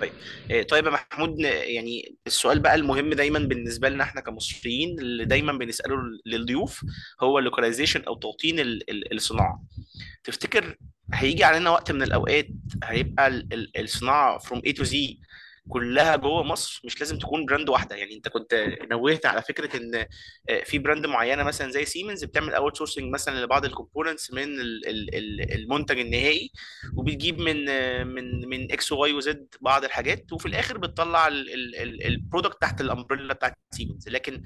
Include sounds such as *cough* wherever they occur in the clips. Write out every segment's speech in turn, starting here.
طيب. آه، طيب يا محمود يعني السؤال بقى المهم دايما بالنسبة لنا إحنا كمصريين اللي دايما بنسأله للضيوف هو ال localization أو توطين ال- ال- الصناعة. تفتكر هيجي علينا وقت من الأوقات هيبقى ال- ال- الصناعة from A to Z كلها جوه مصر مش لازم تكون brand واحدة. يعني انت كنت نوهت على فكرة ان آه، في brand معينة مثلا زي سيمنز بتعمل outsourcing مثلا لبعض ال components من ال- ال- ال- المنتج النهائي وبتجيب من آه، من من إكس وواي وزد بعض الحاجات وفي الآخر بتطلع ال product تحت ال umbrella بتاعت سيمنز لكن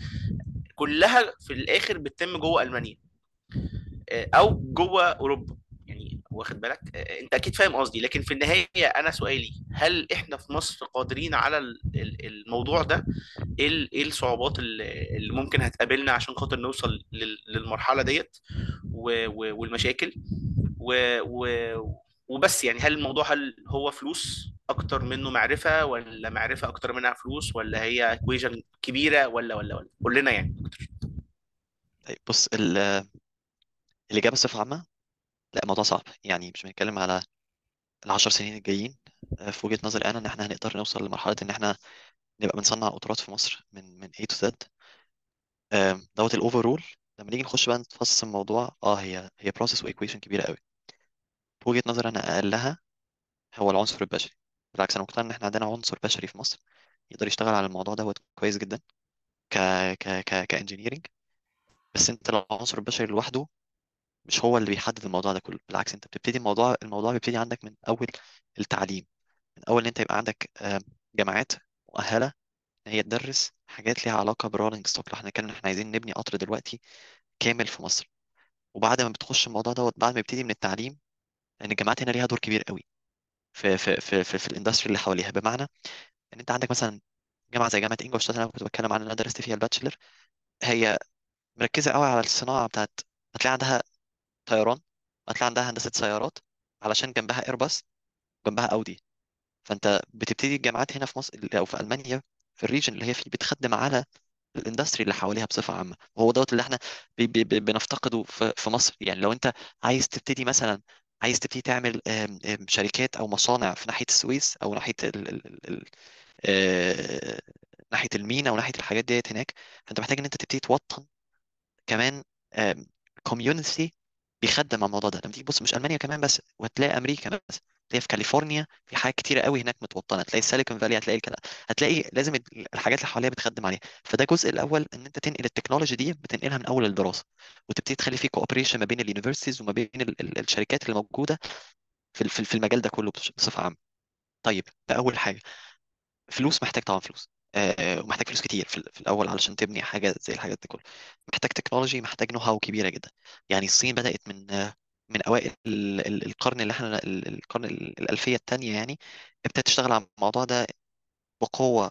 كلها في الآخر بتتم جوه ألمانيا آه، أو جوه أوروبا. يعني واخد بالك؟ آه، انت أكيد فاهم قصدي لكن في النهاية أنا سؤالي هل إحنا في مصر قادرين على ال- ال- الموضوع ده؟ إيه إيه الصعوبات اللي ممكن هتقابلنا عشان خاطر نوصل لل- للمرحلة ديت؟ والمشاكل؟ وبس يعني هل الموضوع هل هو فلوس أكتر منه معرفة ولا معرفة أكتر منها فلوس ولا هي ايكويجن كبيرة ولا ولا ولا؟ قول لنا يعني أكتر. طيب بص ال- الإجابة بصفة عامة. لا الموضوع صعب. يعني مش بنتكلم على العشر سنين الجايين. آه، في وجهة نظري أنا إن إحنا هنقدر نوصل لمرحلة إن إحنا نبقى بنصنع قطارات في مصر من من A to Z. آم، دوت ال overall لما نيجي نخش بقى نتفصص الموضوع آه هي هي process و equation كبيرة قوي في وجهة نظري أنا أقلها هو العنصر البشري. بالعكس أنا مقتنع إن إحنا عندنا عنصر بشري في مصر يقدر يشتغل على الموضوع دوت كويس جدا ك ك ك ك engineering بس لو العنصر البشري لوحده مش هو اللي بيحدد الموضوع ده كله بالعكس أنت بتبتدي الموضوع الموضوع بيبتدي عندك من أول التعليم من أول إن أنت يبقى عندك آه، جامعات مؤهلة إن هي تدرس حاجات ليها علاقة بال rolling stock لو إحنا كنا إحنا عايزين نبني قطر دلوقتي كامل في مصر. وبعد ما بتخش الموضوع دوت بعد ما يبتدي من التعليم لأن الجامعات هنا ليها دور كبير قوي في في في في, في ال industry اللي حواليها. بمعنى إن أنت عندك مثلا جامعة زي جامعة Ingolstadt اللي أنا كنت بتكلم عنها أنا درست فيها ال bachelor هي مركزة قوي على الصناعة بتاعت هتلاقي عندها طيران هتلاقي عندها هندسة سيارات علشان جنبها Airbus جنبها اودي فأنت بتبتدي الجامعات هنا في مصر أو في ألمانيا في ال region اللي هي فيه بتخدم على ال industry اللي حواليها بصفة عامة. وهو دوت اللي إحنا بي بي بي- بنفتقده في في مصر. يعني لو أنت عايز تبتدي مثلا عايز تبتدي تعمل شركات أو مصانع في ناحية السويس أو ناحية ال ال ال آه، ناحية المينا وناحيه الحاجات ديت هناك فأنت محتاج إن أنت تبتدي توطن كمان community بيخدم على الموضوع ده. لما تيجي تبص مش ألمانيا كمان بس وهتلاقي أمريكا بس هتلاقي في كاليفورنيا في حاجات كتيرة قوي هناك متوطنة. هتلاقي ال Silicon Valley هتلاقي الكلام هتلاقي لازم ال- الحاجات اللي حواليها بتخدم عليها. فده الجزء الأول إن أنت تنقل ال technology دي بتنقلها من أول الدراسة. وتبتدي تخلي في cooperation ما بين ال universities وما بين ال- ال- الشركات اللي موجودة في في ال- في المجال ده كله بص- بصفة عامة. طيب ده أول حاجة. فلوس محتاج طبعا فلوس. آه، ومحتاج فلوس كتير في, ال- في الأول علشان تبني حاجة زي الحاجات دي كلها. محتاج technology محتاج know-how كبيرة جدا. يعني الصين بدأت من من أوائل ال- ال- القرن اللي إحنا ال- القرن ال- الألفية الثانية يعني ابتدت تشتغل على الموضوع ده بقوة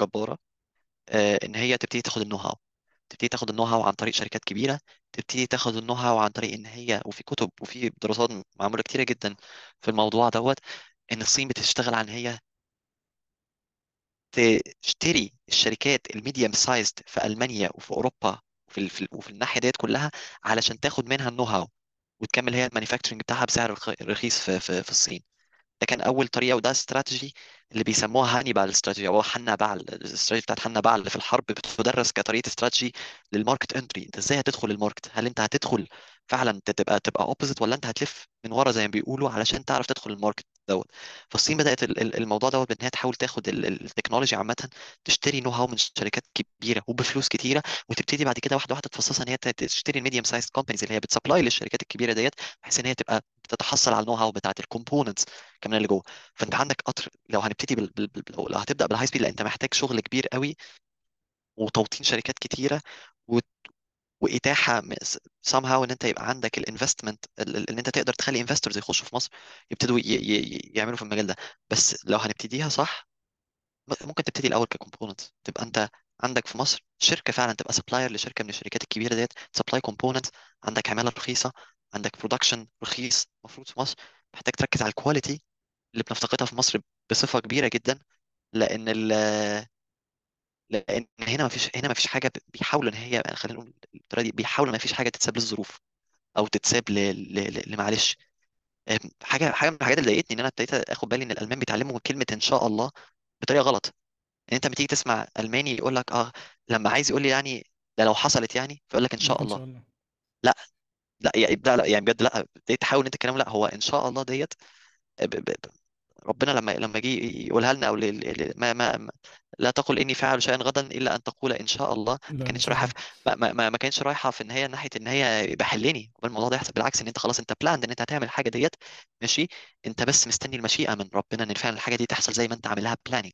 جبارة آه، إن هي تبتدي تاخد ال know-how تبتدي تاخد ال know-how عن طريق شركات كبيرة. تبتدي تاخد ال know-how عن طريق إن هي وفي كتب وفي دراسات معمولة كتيرة جدا في الموضوع دوت إن الصين بتشتغل عن هي تشتري الشركات ال medium-sized في ألمانيا وفي أوروبا وفي في وفي الناحية ديت كلها علشان تاخد منها ال know-how وتكمل هي ال manufacturing بتاعها بسعر رخ- رخيص في في في الصين. ده كان أول طريقة وده استراتيجي اللي بيسموها Hannibal strategy أو حنبال الاستراتيجي بتاعت حنبال اللي في الحرب بتدرس كطريقة استراتيجي لل market entry أنت إزاي هتدخل ال market؟ هل أنت هتدخل فعلا تبقى تبقى opposite ولا أنت هتلف من ورا زي ما بيقولوا علشان تعرف تدخل ال market؟ دوت. فالصين بدأت ال- ال- الموضوع دوت بإن هي تحاول تاخد ال- ال- ال technology عامة تشتري know-how من شركات كبيرة وبفلوس كتيرة وتبتدي بعد كده واحدة واحدة تفصصها إن هي تشتري ال medium size companies اللي هي بت supply للشركات الكبيرة ديت بحيث إن هي تبقى بتتحصل على ال know-how بتاعت ال components كمان اللي جوه. فأنت عندك قطر لو هنبتدي بال... بال... بال... لو هتبدأ بال high speed لأ أنت محتاج شغل كبير قوي وتوطين شركات كتيرة و... وإتاحة somehow إن أنت يبقى عندك ال investment إن أنت تقدر تخلي investors يخشوا في مصر يبتدوا. يعملوا في المجال ده. بس لو هنبتديها صح ممكن تبتدي الأول ك component تبقى أنت عندك في مصر شركة فعلا تبقى supplier لشركة من الشركات الكبيرة ديت supply component عندك عمالة رخيصة عندك production رخيص المفروض في مصر. محتاج تركز على ال quality اللي بنفتقدها في مصر بصفة كبيرة جدا لأن لأن هنا ما فيش هنا ما فيش حاجة بيحاولوا إن هي خلينا نقول بالطريقة دي بيحاولوا ما فيش حاجة تتساب للظروف أو تتساب ل... ل... ل... لمعلش. حاجة حاجة من الحاجات اللي ضايقتني إن أنا ابتديت آخد بالي إن الألمان بيتعلموا كلمة إن شاء الله بطريقة غلط. إن أنت لما تيجي تسمع ألماني يقول لك آه لما عايز يقول لي يعني ده لو حصلت يعني فيقول لك إن شاء إن الله. شاء الله. لا لا يعني لا لا يعني بجد لا ابتديت تحاول إن أنت الكلام لا هو إن شاء الله ديت ب- ربنا لما لما جه يقولها لنا أو ما ما لا تقل إني فاعل شيئا غدا إلا أن تقول إن شاء الله ما كانتش رايحة ما, ما, ما ما كانتش رايحة في إن هي ناحية إن هي يبقى حلني قبل الموضوع ده يحصل بالعكس إن أنت خلاص أنت planned إن أنت هتعمل الحاجة ديت ماشي؟ أنت بس مستني المشيئة من ربنا إن فعلا الحاجة دي تحصل زي ما أنت عاملها planning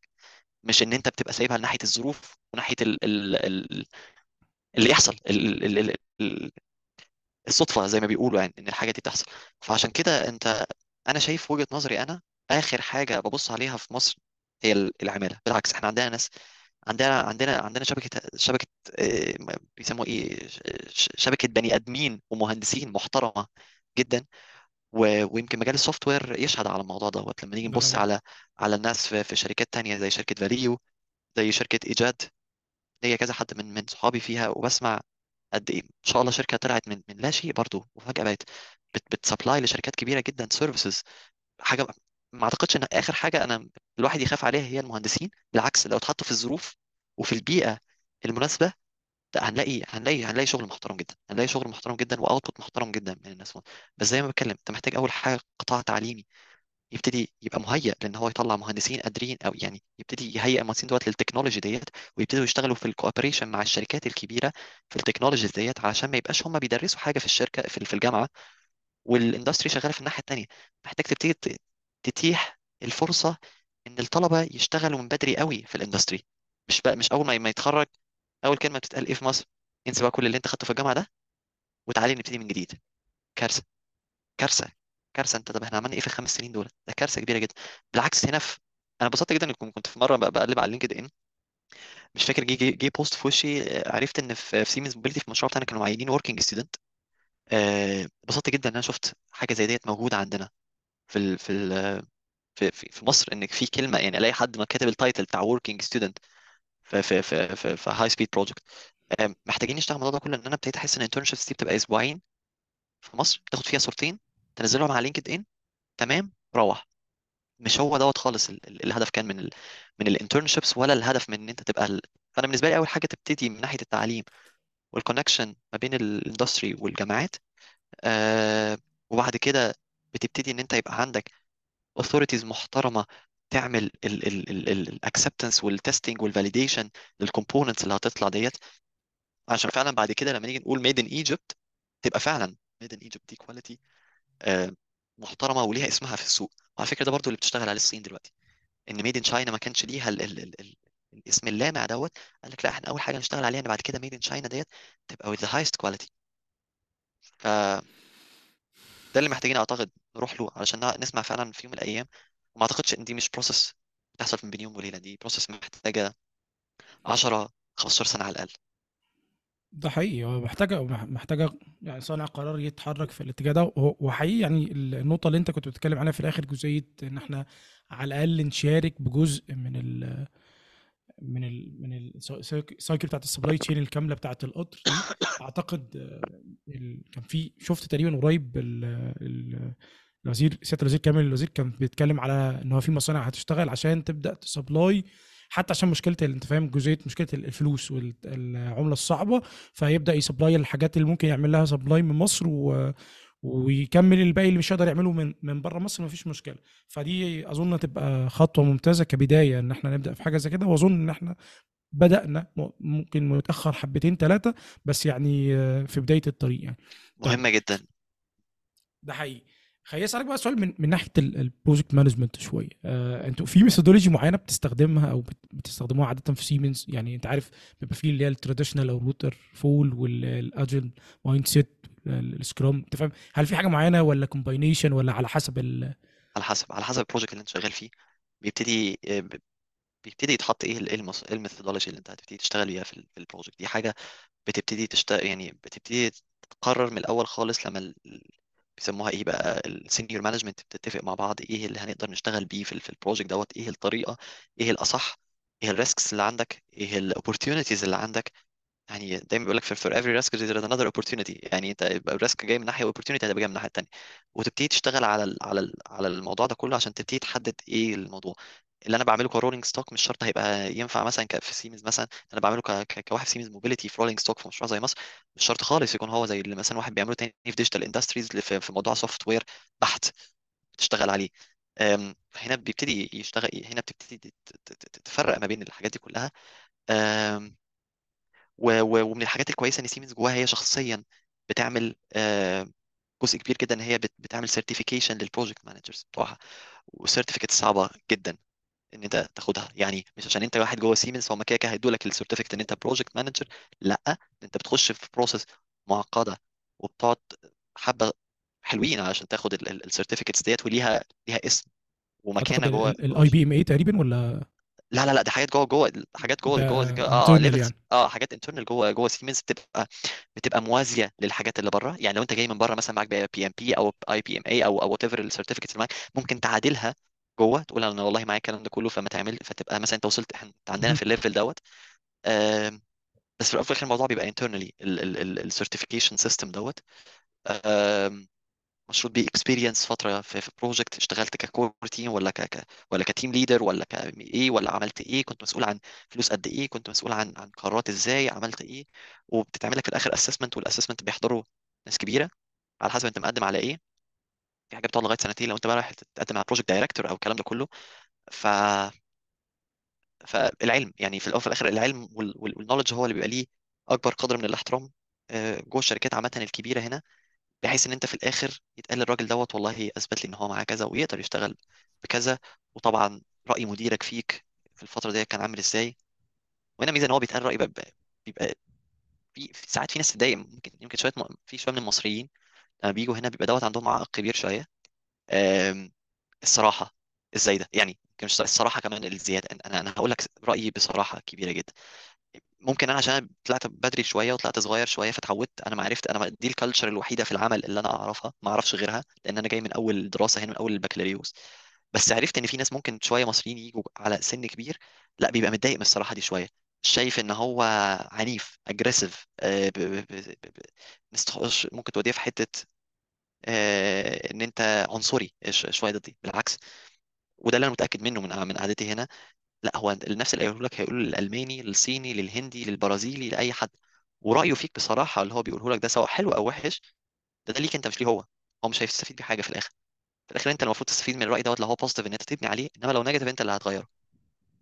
مش إن أنت بتبقى سايبها لناحية الظروف وناحية ال ال ال اللي يحصل ال ال ال ال الصدفة زي ما بيقولوا يعني إن الحاجة دي تحصل. فعشان كده أنت أنا شايف وجهة نظري أنا آخر حاجة ببص عليها في مصر هي ال- العمالة. بالعكس إحنا عندنا ناس عندنا عندنا عندنا شبكة شبكة آه، بيسموها إيه؟ ش- ش- شبكة بني آدمين ومهندسين محترمة جدا. و- ويمكن مجال ال software يشهد على الموضوع دوت. لما نيجي ده نبص حقيقي على على الناس في في شركات تانية زي شركة Valeo زي شركة ايجاد ليا كذا حد من من صحابي فيها وبسمع قد إيه إن شاء الله شركة طلعت من من لا شيء برضه وفجأة بقت بت بت supply لشركات كبيرة جدا services حاجة ما أعتقدش إن آخر حاجة أنا الواحد يخاف عليها هي المهندسين بالعكس لو اتحطوا في الظروف وفي البيئة المناسبة لا هنلاقي هنلاقي هنلاقي شغل محترم جدا هنلاقي شغل محترم جدا و output محترم جدا من الناس. بس زي ما بتكلم أنت محتاج أول حاجة قطاع تعليمي يبتدي يبقى مهيأ لإن هو يطلع مهندسين قادرين أو يعني يبتدي يهيئ المهندسين دوت لل technology ديت ويبتدوا يشتغلوا في ال cooperation مع الشركات الكبيرة في ال technologies ديت علشان ما يبقاش هم بيدرسوا حاجة في الشركة في الجامعة وال industry شغالة في الناحية التانية. محتاج تبتدي تتيح الفرصة إن الطلبة يشتغلوا من بدري قوي في ال industry مش بقى مش أول ما يتخرج أول كلمة بتتقال إيه في مصر؟ انسى بقى كل اللي أنت خدته في الجامعة ده وتعالي نبتدي من جديد. كارثة. كارثة. كارثة. أنت طب إحنا عملنا إيه في الخمس سنين دول؟ ده كارثة كبيرة جدا. بالعكس هنا في أنا انبسطت جدا إنكم كنت في مرة بق- بقلب على LinkedIn مش فاكر جه جه post في وشي آه، عرفت إن في في Siemens Mobility في المشروع بتاعنا كانوا معينين working student انبسطت جدا إن أنا شفت حاجة زي ديت موجودة عندنا. في ال في ال في في في مصر ان في كلمة يعني ألاقي حد ما كاتب ال title بتاع working student في في في في, في high speed project محتاجين نشتغل الموضوع ده كله ان أنا ابتديت أحس إن ال internships دي بتبقى أسبوعين في مصر تاخد فيها صورتين تنزلهم على LinkedIn تمام روح مش هو دوت خالص ال ال الهدف كان من ال من ال internships ولا الهدف من إن أنت تبقى. فأنا بالنسبة لي أول حاجة تبتدي من ناحية التعليم وال connection ما بين ال industry والجامعات آه وبعد كده بتبتدي إن أنت يبقى عندك authorities محترمة تعمل الاكسبتنس والتستنج والفاليديشن للكومبوننتس اللي هتطلع ديت. عشان فعلا بعد كده لما نيجي نقول made in Egypt تبقى فعلا made in Egypt دي quality محترمة وليها اسمها في السوق. وعلى فكرة ده برضو اللي بتشتغل عليه الصين دلوقتي. إن made in China ما كانش ليها ال ال ال ال الاسم اللامع دوت. قال لك لا إحنا أول حاجة نشتغل عليها إن بعد كده made in China ديت تبقى with the highest quality. فده اللي محتاجين أعتقد نروح له علشان نسمع فعلا في يوم من الأيام. وما أعتقدش إن دي مش process بتحصل من بين يوم وليلة. دي process محتاجة 10 15 سنة على الأقل. ده حقيقي. هو محتاجة محتاجة يعني صانع قرار يتحرك في الاتجاه ده. وحقيقي يعني النقطة اللي أنت كنت بتتكلم عليها في الآخر جزئية إن إحنا على الأقل نشارك بجزء من ال من ال من ال cycle بتاعت ال supply chain الكاملة بتاعت القطر ال- كان في شفت تقريبا قريب الوزير سيادة الوزير كامل الوزير كان بيتكلم على إن هو في مصانع هتشتغل عشان تبدأ ت supply حتى عشان مشكلة أنت فاهم؟ جزئية مشكلة ال- الفلوس والعمله الصعبة فيبدأ ي supply الحاجات اللي ممكن يعمل لها supply من مصر و ويكمل الباقي اللي مش هيقدر يعمله من من بره مصر مفيش مشكلة. فدي أظن تبقى خطوة ممتازة كبداية إن إحنا نبدأ في حاجة زي كده. وأظن إن إحنا بدأنا ممكن متأخر حبتين ثلاثة بس يعني آه، في بداية الطريق يعني. طيب. مهمه جدا. ده حقيقي. خليني أسألك بقى سؤال من من ناحية ال project management شوية آه، أنتوا في methodology معينة بتستخدمها أو بت- بتستخدموها عادة في سيمنز يعني انت عارف بيبقى في اللي هي ال traditional أو ال waterfall وال agile mindset ال scrum انت فاهم؟ هل في حاجة معينة ولا combination ولا على حسب ال على حسب على حسب ال project اللي انت شغال فيه. بيبتدي آه، بيبتدي يتحط إيه إيه إيه ال methodology اللي انت هتبتدي تشتغل بيها في ال- في ال project دي حاجة بتبتدي تشتغل يعني بتبتدي تقرر من الأول خالص لما بيسموها إيه بقى ال senior management بتتفق مع بعض إيه اللي هنقدر نشتغل بيه في ال- في ال project دوت إيه الطريقة إيه الأصح إيه ال risks اللي عندك إيه ال opportunities اللي عندك. يعني دايما بيقول لك for every risk there is another يعني أنت يبقى ال risk جاي من ناحية opportunity هتبقى جاي من الناحيه التانيه وتبتدي تشتغل على على على الموضوع ده كله عشان تبتدي تحدد إيه الموضوع. اللي أنا بعمله ك rolling stock مش شرط هيبقى ينفع مثلا في سيمنز مثلا أنا بعمله كواحد في سيمنز موبيليتي في rolling stock في مشروع زي مصر مش شرط خالص يكون هو زي اللي مثلا واحد بيعمله تاني في Digital Industries في موضوع software بحت بتشتغل عليه. هنا بيبتدي يشتغل هنا بتبتدي تفرق ما بين الحاجات دي كلها. ومن الحاجات الكويسة إن سيمنز جواها هي شخصيا بتعمل جزء كبير جدا إن هي بت- بتعمل certification لل project managers بتوعها وال certificate صعبة جدا. إن أنت تاخدها. يعني مش عشان أنت واحد جوه سيمنز فهم كده كده هيدوا لك ال certificate إن أنت project manager لأ أنت بتخش في process معقدة وبتقعد حبة حلوين عشان تاخد ال certificates ديت وليها ليها اسم ومكانة جوه الاي بي ام اي تقريبا ولا؟ لا لا لا دي حاجات جوه جوه حاجات جوه جوه آه levels يعني. آه حاجات internal جوه جوه سيمنز بتبقى بتبقى موازية للحاجات اللي بره يعني لو أنت جاي من بره مثلا معاك PMP أو IPMA أو أو whatever ال certificates اللي معاك ممكن تعادلها جوه تقول أنا والله معايا الكلام ده كله فما تعمل فتبقى مثلا أنت وصلت إحنا انت عندنا. في ال level دوت. آم، بس في وفي الآخر الموضوع بيبقى internally ال certification system دوت. آم، مشروط بيه experience فترة في في project اشتغلت ك core team ولا ك ك- ولا ك team leader ولا ك إيه ولا عملت إيه كنت مسؤول عن فلوس قد إيه كنت مسؤول عن عن قرارات إزاي عملت إيه. وبتتعمل لك في الآخر assessment وال assessment بيحضروا ناس كبيرة على حسب أنت مقدم على إيه. في حاجة بتقعد لغاية سنتين لو انت بقى رايح تقدم على project director أو الكلام ده كله. ف فالعلم يعني في الأول وفي الآخر العلم والنولج هو اللي بيبقى ليه أكبر قدر من الاحترام آه، جوه الشركات عامة الكبيرة هنا بحيث إن أنت في الآخر يتقال للراجل دوت والله أثبت لي إن هو معاه كذا ويقدر يشتغل بكذا. وطبعا رأي مديرك فيك في الفترة دي كان عامل إزاي. وهنا ميزة إن هو بيتقال رأي بيبقى, في ساعات في ناس تتضايق ممكن يمكن شوية في شوية من المصريين لما بيجوا هنا بيبقى دوت عندهم عائق كبير شوية. الصراحة إزاي ده؟ يعني مش الصراحة كمان الزيادة أنا أنا هقول لك رأيي بصراحة كبيرة جدا. ممكن أنا عشان طلعت بدري شوية وطلعت صغير شوية فتعودت أنا ما عرفت أنا دي ال culture الوحيدة في العمل اللي أنا أعرفها ما أعرفش غيرها لأن أنا جاي من أول دراسة هنا من أول البكالوريوس. بس عرفت إن في ناس ممكن شوية مصريين يجوا على سن كبير لأ بيبقى متضايق من الصراحة دي شوية. شايف إن هو عنيف aggressive ممكن توديه في حتة آه، إن أنت عنصري شوية ضدي بالعكس. وده اللي أنا متأكد منه من من قعدتي هنا. لأ هو النفس اللي هيقوله لك هيقوله للألماني للصيني للهندي للبرازيلي لأي حد. ورأيه فيك بصراحة اللي هو بيقوله لك ده سواء حلو أو وحش ده, ده ليك أنت مش ليه هو. هو مش هيستفيد بحاجه في الآخر. في الآخر أنت المفروض تستفيد من الرأي دوت لو هو positive إن أنت تبني عليه إنما لو negative أنت اللي هتغيره.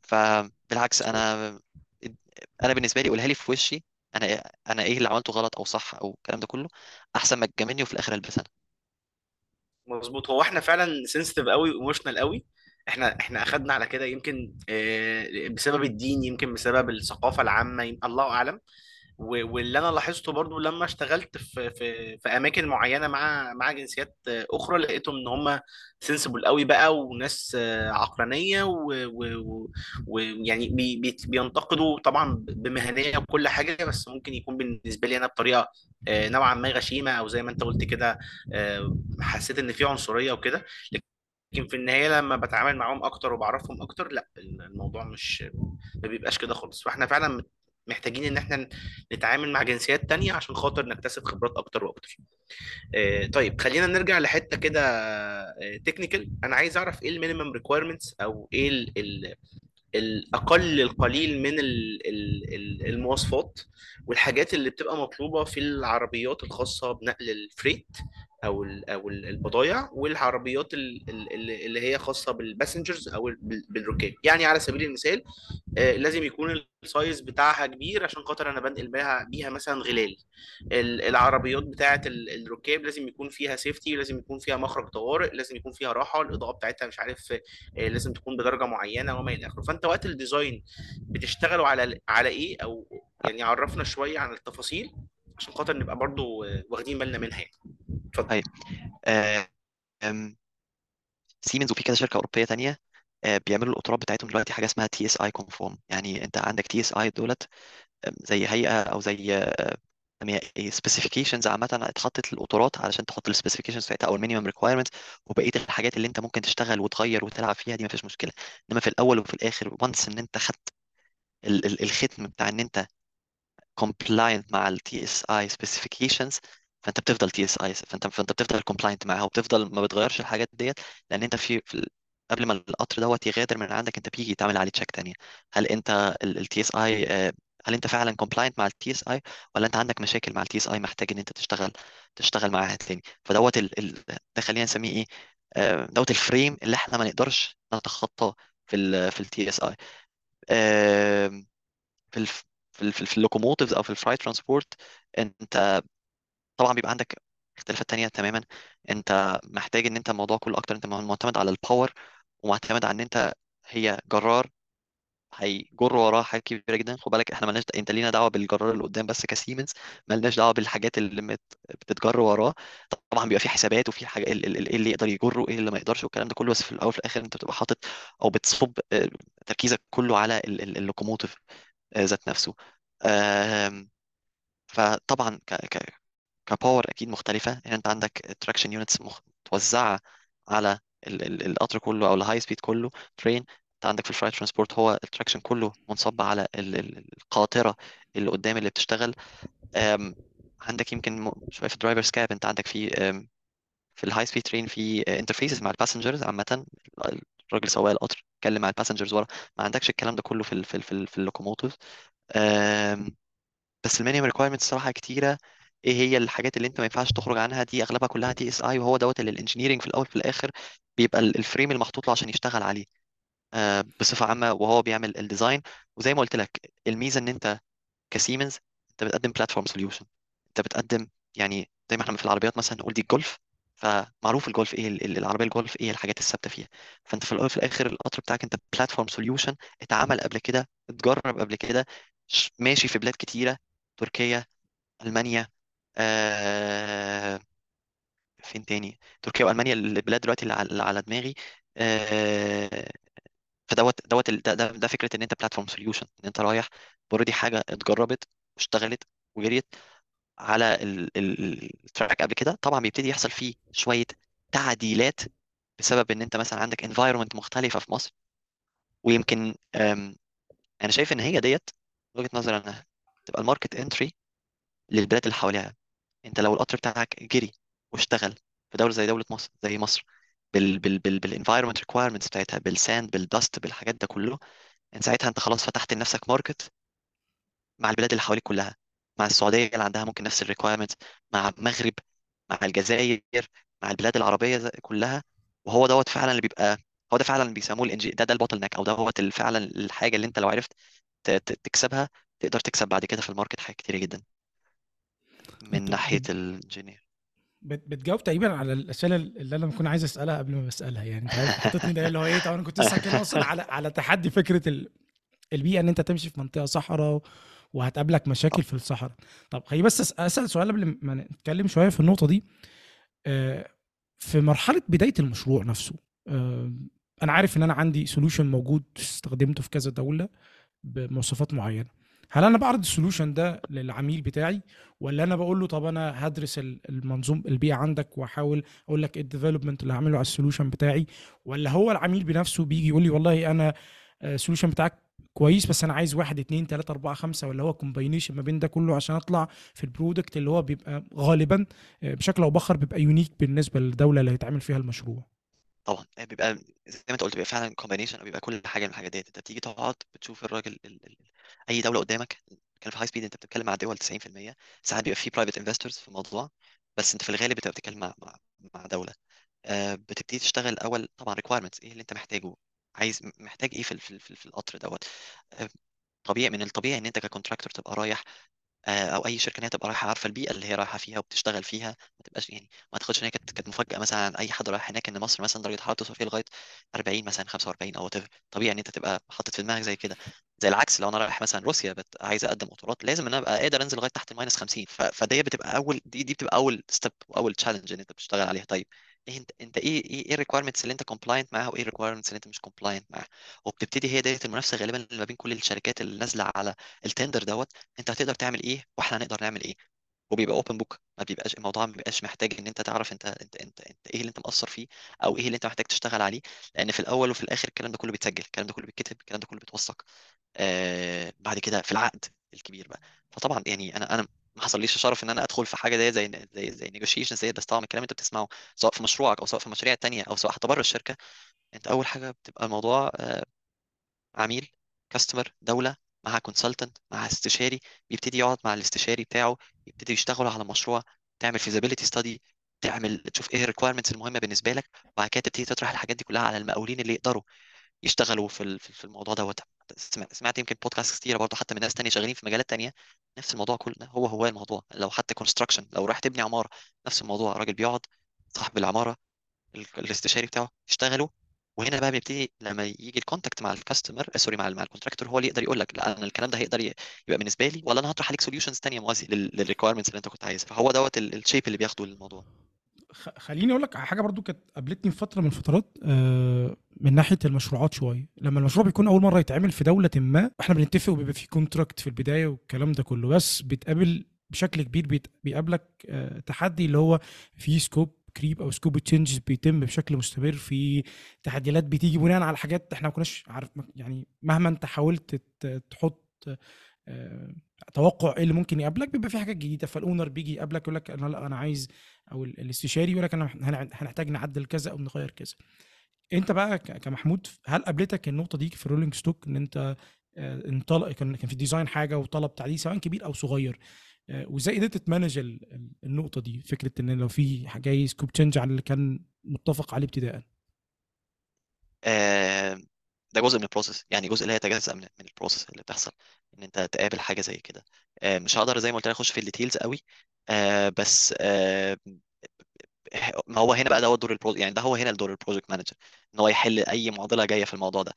فبالعكس أنا أنا بالنسبة لي قولها لي في وشي أنا أنا إيه اللي عملته غلط أو صح أو الكلام ده كله أحسن ما تجاملني وفي الآخر ألبس أنا. مظبوط. هو إحنا فعلا sensitive قوي و emotional قوي إحنا إحنا أخدنا على كده يمكن آه، بسبب الدين يمكن بسبب الثقافة العامة يمكن الله أعلم. واللي أنا لاحظته برضو لما اشتغلت في في في أماكن معينة مع مع جنسيات أخرى لقيتهم إن هم sensible قوي بقى وناس عقلانية ويعني بي بينتقدوا طبعا بمهنية وكل حاجة بس ممكن يكون بالنسبة لي أنا بطريقة آه، نوعا ما غشيمة أو زي ما أنت قلت كده آه، حسيت إن في عنصرية وكده. لكن في النهاية لما بتعامل معاهم أكتر وبعرفهم أكتر لأ الموضوع مش ما بيبقاش كده خالص. فإحنا فعلا محتاجين إن إحنا نتعامل مع جنسيات تانية عشان خاطر نكتسب خبرات أكتر وأكتر. آه، طيب خلينا نرجع لحتة كده technical أنا عايز أعرف إيه ال minimum requirements أو إيه ال ال الأقل القليل من ال- ال- ال- المواصفات والحاجات اللي بتبقى مطلوبة في العربيات الخاصة بنقل ال freight أو أو ال- البضائع والعربيات ال- ال- اللي هي خاصة بال passengers أو بال- بالركاب. يعني على سبيل المثال آه، لازم يكون ال size بتاعها كبير عشان خاطر أنا بنقل بيها بيها مثلا غلال ال- العربيات بتاعة ال- الركاب لازم يكون فيها safety لازم يكون فيها مخرج طوارئ لازم يكون فيها راحة الإضاءة بتاعتها مش عارف آه، لازم تكون بدرجة معينة وما إلى آخره. فأنت وقت ال design بتشتغلوا على على إيه؟ أو يعني عرفنا شوية عن التفاصيل. عشان خاطر نبقى برضو آه، واخدين بالنا منها يعني. اتفضل. طيب. آه، سيمنز وفي كذا شركة أوروبية تانية آه، بيعملوا القطارات بتاعتهم دلوقتي حاجة اسمها TSI conform يعني أنت عندك TSI دولت زي هيئة أو زي specifications عامة اتحطت للقطارات علشان تحط ال specifications بتاعتها أو ال minimum requirements وبقية الحاجات اللي أنت ممكن تشتغل وتغير وتلعب فيها دي مفيش مشكلة. إنما في الأول وفي الآخر once إن أنت خدت ال- ال- الختم بتاع إن أنت compliant مع ال TSI specifications فأنت بتفضل TSI فأنت فأنت بتفضل compliant معاها وبتفضل ما بتغيرش الحاجات ديت لأن أنت في, في قبل ما القطر دوت يغادر من عندك أنت بيجي تعمل عليه check تانية هل أنت ال TSI هل أنت فعلا compliant مع ال TSI ولا أنت عندك مشاكل مع ال TSI محتاج إن أنت تشتغل تشتغل معاها تاني؟ فدوت ال... ال... ده خلينا نسميه إيه آه، دوت ال frame اللي إحنا ما نقدرش نتخطاه في ال في ال TSI في في في ال locomotives أو في ال freight transport أنت طبعا بيبقى عندك اختلافات تانية تماما. أنت محتاج إن أنت الموضوع كله أكتر أنت معتمد على ال power ومعتمد على إن أنت هي جرار هيجر وراه حاجات كبيرة جدا. خد بالك إحنا مالناش أنت لينا دعوة بالجرار اللي قدام بس كسيمنز مالناش دعوة بالحاجات اللي مت... بتتجر وراه. طبعا بيبقى في حسابات وفي حاجة إيه ال- ال- اللي يقدر يجره وإيه اللي ما يقدرش والكلام ده كله. بس في الأول وفي الآخر أنت بتبقى حاطط أو بتصب آه، تركيزك كله على ال- ال- locomotive ذات نفسه. فطبعا ك... ك... ك power أكيد مختلفة. يعني أنت عندك traction units متوزعة على ال- ال- القطر كله أو ال high speed كله. train أنت عندك في ال freight transport هو ال traction كله منصب على ال- ال- القاطرة اللي قدام اللي بتشتغل. عندك يمكن شوية في ال driver's cab أنت عندك في في ال high speed train في interfaces مع ال passengers عامة. الراجل سواق القطر يتكلم مع ال passengers ورا. ما عندكش الكلام ده كله في ال في ال في, في ال locomotive. بس ال minimum requirements الصراحه كتيرة. إيه هي الحاجات اللي أنت ما ينفعش تخرج عنها؟ دي أغلبها كلها TSI وهو دوت اللي ال engineering في الأول في الآخر بيبقى ال- ال frame المحطوط له عشان يشتغل عليه. آه، بصفة عامة وهو بيعمل ال design وزي ما قلت لك الميزة إن أنت كسيمنز أنت بتقدم platform solution أنت بتقدم يعني زي ما إحنا في العربيات مثلا نقول دي الجولف فمعروف الجولف إيه ال- ال- العربية الجولف إيه الحاجات الثابتة فيها. فأنت في الأول وفي الآخر القطر بتاعك أنت platform solution اتعمل قبل كده اتجرب قبل كده ماشي في بلاد كتيرة تركيا ألمانيا آه فين تاني؟ تركيا وألمانيا البلاد دلوقتي اللي على دماغي آه فدوت دوت ده, ده, ده فكرة إن أنت platform solution إن أنت رايح already حاجة اتجربت واشتغلت وجريت على ال- ال- track قبل كده طبعا بيبتدي يحصل فيه شوية تعديلات بسبب إن أنت مثلا عندك environment مختلفة في مصر. ويمكن أنا شايف إن هي ديت وجهة نظري أنا تبقى ال market entry للبلاد اللي حواليها. أنت لو القطر بتاعك جري واشتغل في دولة زي دولة مصر زي مصر بال بال بال بال environment requirements بتاعتها بال sand بال dust بالحاجات ده كله انت ساعتها أنت خلاص فتحت لنفسك market مع البلاد اللي حواليك كلها. مع السعودية اللي عندها ممكن نفس ال requirements مع المغرب مع الجزائر مع البلاد العربية كلها. وهو دوت فعلا اللي بيبقى هو ده فعلا بيسموه الانجي ده ده ال bottleneck أو دوت فعلا الحاجة اللي أنت لو عرفت تكسبها تقدر تكسب بعد كده في ال market حاجات كتيرة جدا. من انت ناحية ال engineer. بت- بتجاوب تقريبا على الأسئلة اللي أنا بكون عايز أسألها قبل ما بسألها. يعني أنت حطيتني ده اللي هو إيه طبعا أنا كنت لسه هتكلم أصلا على على تحدي فكرة ال- البيئة إن أنت تمشي في منطقة صحراء وهتقابلك مشاكل في الصحراء طب خليني بس أسأل سؤال قبل ما نتكلم شوية في النقطة دي. آه، في مرحلة بداية المشروع نفسه آه، أنا عارف إن أنا عندي solution موجود استخدمته في كذا دولة بمواصفات معينة. هل أنا بعرض ال solution ده للعميل بتاعي ولا أنا بقول له طب أنا هدرس ال- المنظوم البيئة عندك وأحاول أقول لك ال development اللي هعمله على ال solution بتاعي ولا هو العميل بنفسه بيجي يقول لي والله أنا ال solution بتاعك كويس بس أنا عايز واحد اتنين تلاتة أربعة خمسة ولا هو combination ما بين ده كله عشان أطلع في ال product اللي هو بيبقى غالبا آه، بشكل أو بآخر بيبقى unique بالنسبة للدولة اللي هيتعمل فيها المشروع. طبعا. بيبقى زي ما أنت قلت بيبقى فعلا combination أو بيبقى كل حاجة من الحاجات ديت. أنت بتيجي تقعد بتشوف الراجل ال... ال... أي دولة قدامك كان في high speed أنت بتتكلم مع دول 90% ساعات بيبقى في private investors في الموضوع بس أنت في الغالب بتبقى بتتكلم مع مع, دولة. آه بتبتدي تشتغل أول طبعا requirements إيه اللي أنت محتاجه. عايز محتاج إيه في في في في القطر دوت آه طبيعي من الطبيعي إن أنت ك contractor تبقى رايح آه، أو أي شركة إن هي تبقى رايحة عارفة البيئة اللي هي رايحة فيها وبتشتغل فيها ما تبقاش يعني ما تاخدش إن هي كانت كانت مفاجأة مثلا عن أي حد رايح هناك إن مصر مثلا درجة الحراره توصل فيها لغايه 40 مثلا 45 أو whatever. طبيعي إن أنت تبقى حاطط في دماغك زي كده. زي العكس لو أنا رايح مثلا روسيا بت... عايز أقدم قطارات لازم إن أنا أبقى قادر أنزل لغاية تحت ال minus 50 ف... فدي بتبقى أول دي دي بتبقى أول step واول challenge إن أنت بتشتغل عليها. طيب. إيه أنت أنت إيه إيه إيه ال requirements اللي أنت compliant معاها وإيه ال requirements اللي أنت مش compliant معاها؟ وبتبتدي هي ديت المنافسة غالبا اللي ما بين كل الشركات اللي نازلة على ال tender دوت أنت هتقدر تعمل إيه وإحنا هنقدر نعمل إيه؟ وبيبقى open book ما بيبقاش الموضوع ما بيبقاش محتاج إن أنت تعرف أنت أنت أنت أنت إيه اللي أنت مقصر فيه أو إيه اللي أنت محتاج تشتغل عليه لأن في الأول وفي الآخر الكلام ده كله بيتسجل الكلام ده كله بيتكتب الكلام ده كله بيتوثق آه بعد كده في العقد الكبير بقى. فطبعا يعني أنا أنا ما حصليش الشرف إن أنا أدخل في حاجة زي زي زي نيجوشيشن زي بس طبعا الكلام انت بتسمعه سواء في مشروعك أو سواء في مشاريع تانية أو سواء حتى بره الشركة. أنت أول حاجة بتبقى الموضوع آه، عميل customer دولة مع consultant مع استشاري بيبتدي يقعد مع الاستشاري بتاعه يبتدي يشتغلوا على مشروع تعمل feasibility study تعمل تشوف إيه ال requirements المهمة بالنسبة لك وبعد كده تبتدي تطرح الحاجات دي كلها على المقاولين اللي يقدروا يشتغلوا في في الموضوع دوت. سمعت يمكن بودكاست كتيرة برضه حتى من ناس تانية شغالين في مجالات تانية نفس الموضوع كله هو هو الموضوع. لو حتى construction لو رايح تبني عمارة نفس الموضوع. راجل بيقعد صاحب العمارة ال- الاستشاري بتاعه يشتغلوا وهنا بقى بيبتدي لما يجي ال contact مع ال customer sorry مع مع ال contractor هو اللي يقدر يقول لك لا أنا الكلام ده هيقدر يبقى بالنسبة لي ولا أنا هطرح عليك solutions تانية موازيه لل requirements اللي أنت كنت عايزها. فهو دوت ال shape اللي بياخده للموضوع خليني أقول لك على حاجة برضو كانت قابلتني في فترة من الفترات آه، من ناحية المشروعات شوية. لما المشروع بيكون أول مرة يتعمل في دولة ما إحنا بنتفق وبيبقى في contract في البداية والكلام ده كله. بس بيتقابل بشكل كبير بيقابلك آه، تحدي اللي هو في scope creep أو scope changes بيتم بشكل مستمر. في تحديات بتيجي بناء على حاجات إحنا ما كناش عارف يعني مهما أنت حاولت تحط توقع إيه اللي ممكن يقابلك؟ بيبقى في حاجات جديدة. فال owner بيجي يقابلك يقول لك أنا لا أنا عايز أو ال- الاستشاري يقول لك أنا هن- هنحتاج نعدل كذا أو نغير كذا. أنت بقى كمحمود هل قابلتك النقطة دي في rolling stock إن أنت آه، انطلق كان في design حاجة وطلب تعديل سواء كبير أو صغير آه، وإزاي قدرت ت manage ال- ال- النقطة دي؟ فكرة إن لو في جاي scope change على اللي كان متفق عليه ابتداء. آه، ده جزء من ال process يعني جزء لا يتجزأ من من ال process اللي بتحصل إن أنت تقابل حاجة زي كده. آه، مش هقدر زي ما قلت لك أخش في ال details قوي. آه، بس آه، ما هو هنا بقى ده هو دور ال pro يعني ده هو هنا دور ال project manager إن هو يحل أي معضلة جاية في الموضوع ده.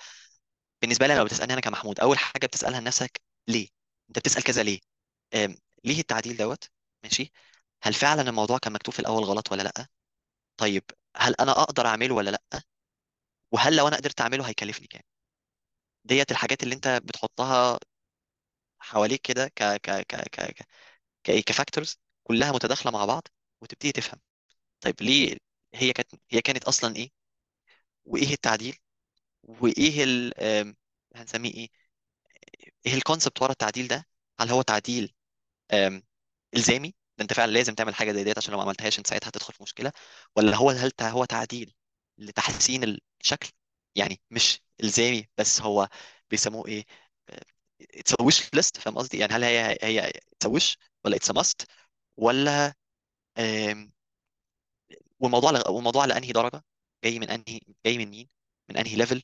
بالنسبة لي لو بتسألني أنا كمحمود أول حاجة بتسألها لنفسك ليه؟ أنت بتسأل كذا ليه؟ ليه التعديل دوت؟ ماشي. هل فعلا الموضوع كان مكتوب في الأول غلط ولا لأ؟ طيب هل أنا أقدر أعمله ولا لأ؟ وهل لو أنا قدرت أعمله هيكلفني كام؟ ديت الحاجات اللي أنت بتحطها حواليك كده ك ك ك ك ك ك كفاكتورز كلها متداخلة مع بعض وتبتدي تفهم. طيب ليه هي كانت هي كانت أصلا إيه؟ وإيه التعديل؟ وإيه ال هنسميه إيه؟ إيه ال concept ورا التعديل ده؟ هل هو تعديل إلزامي؟ ده أنت فعلا لازم تعمل حاجة زي ديت عشان لو ما عملتهاش أنت ساعتها هتدخل في مشكلة. ولا هو هل هو تعديل لتحسين الشكل يعني مش إلزامي بس هو بيسموه إيه it's wish list فاهم قصدي؟ يعني هل هي هي it's wish ولا it's must ولا آم، والموضوع ل- والموضوع لأنهي درجة؟ جاي من أنهي جاي من مين؟ من أنهي level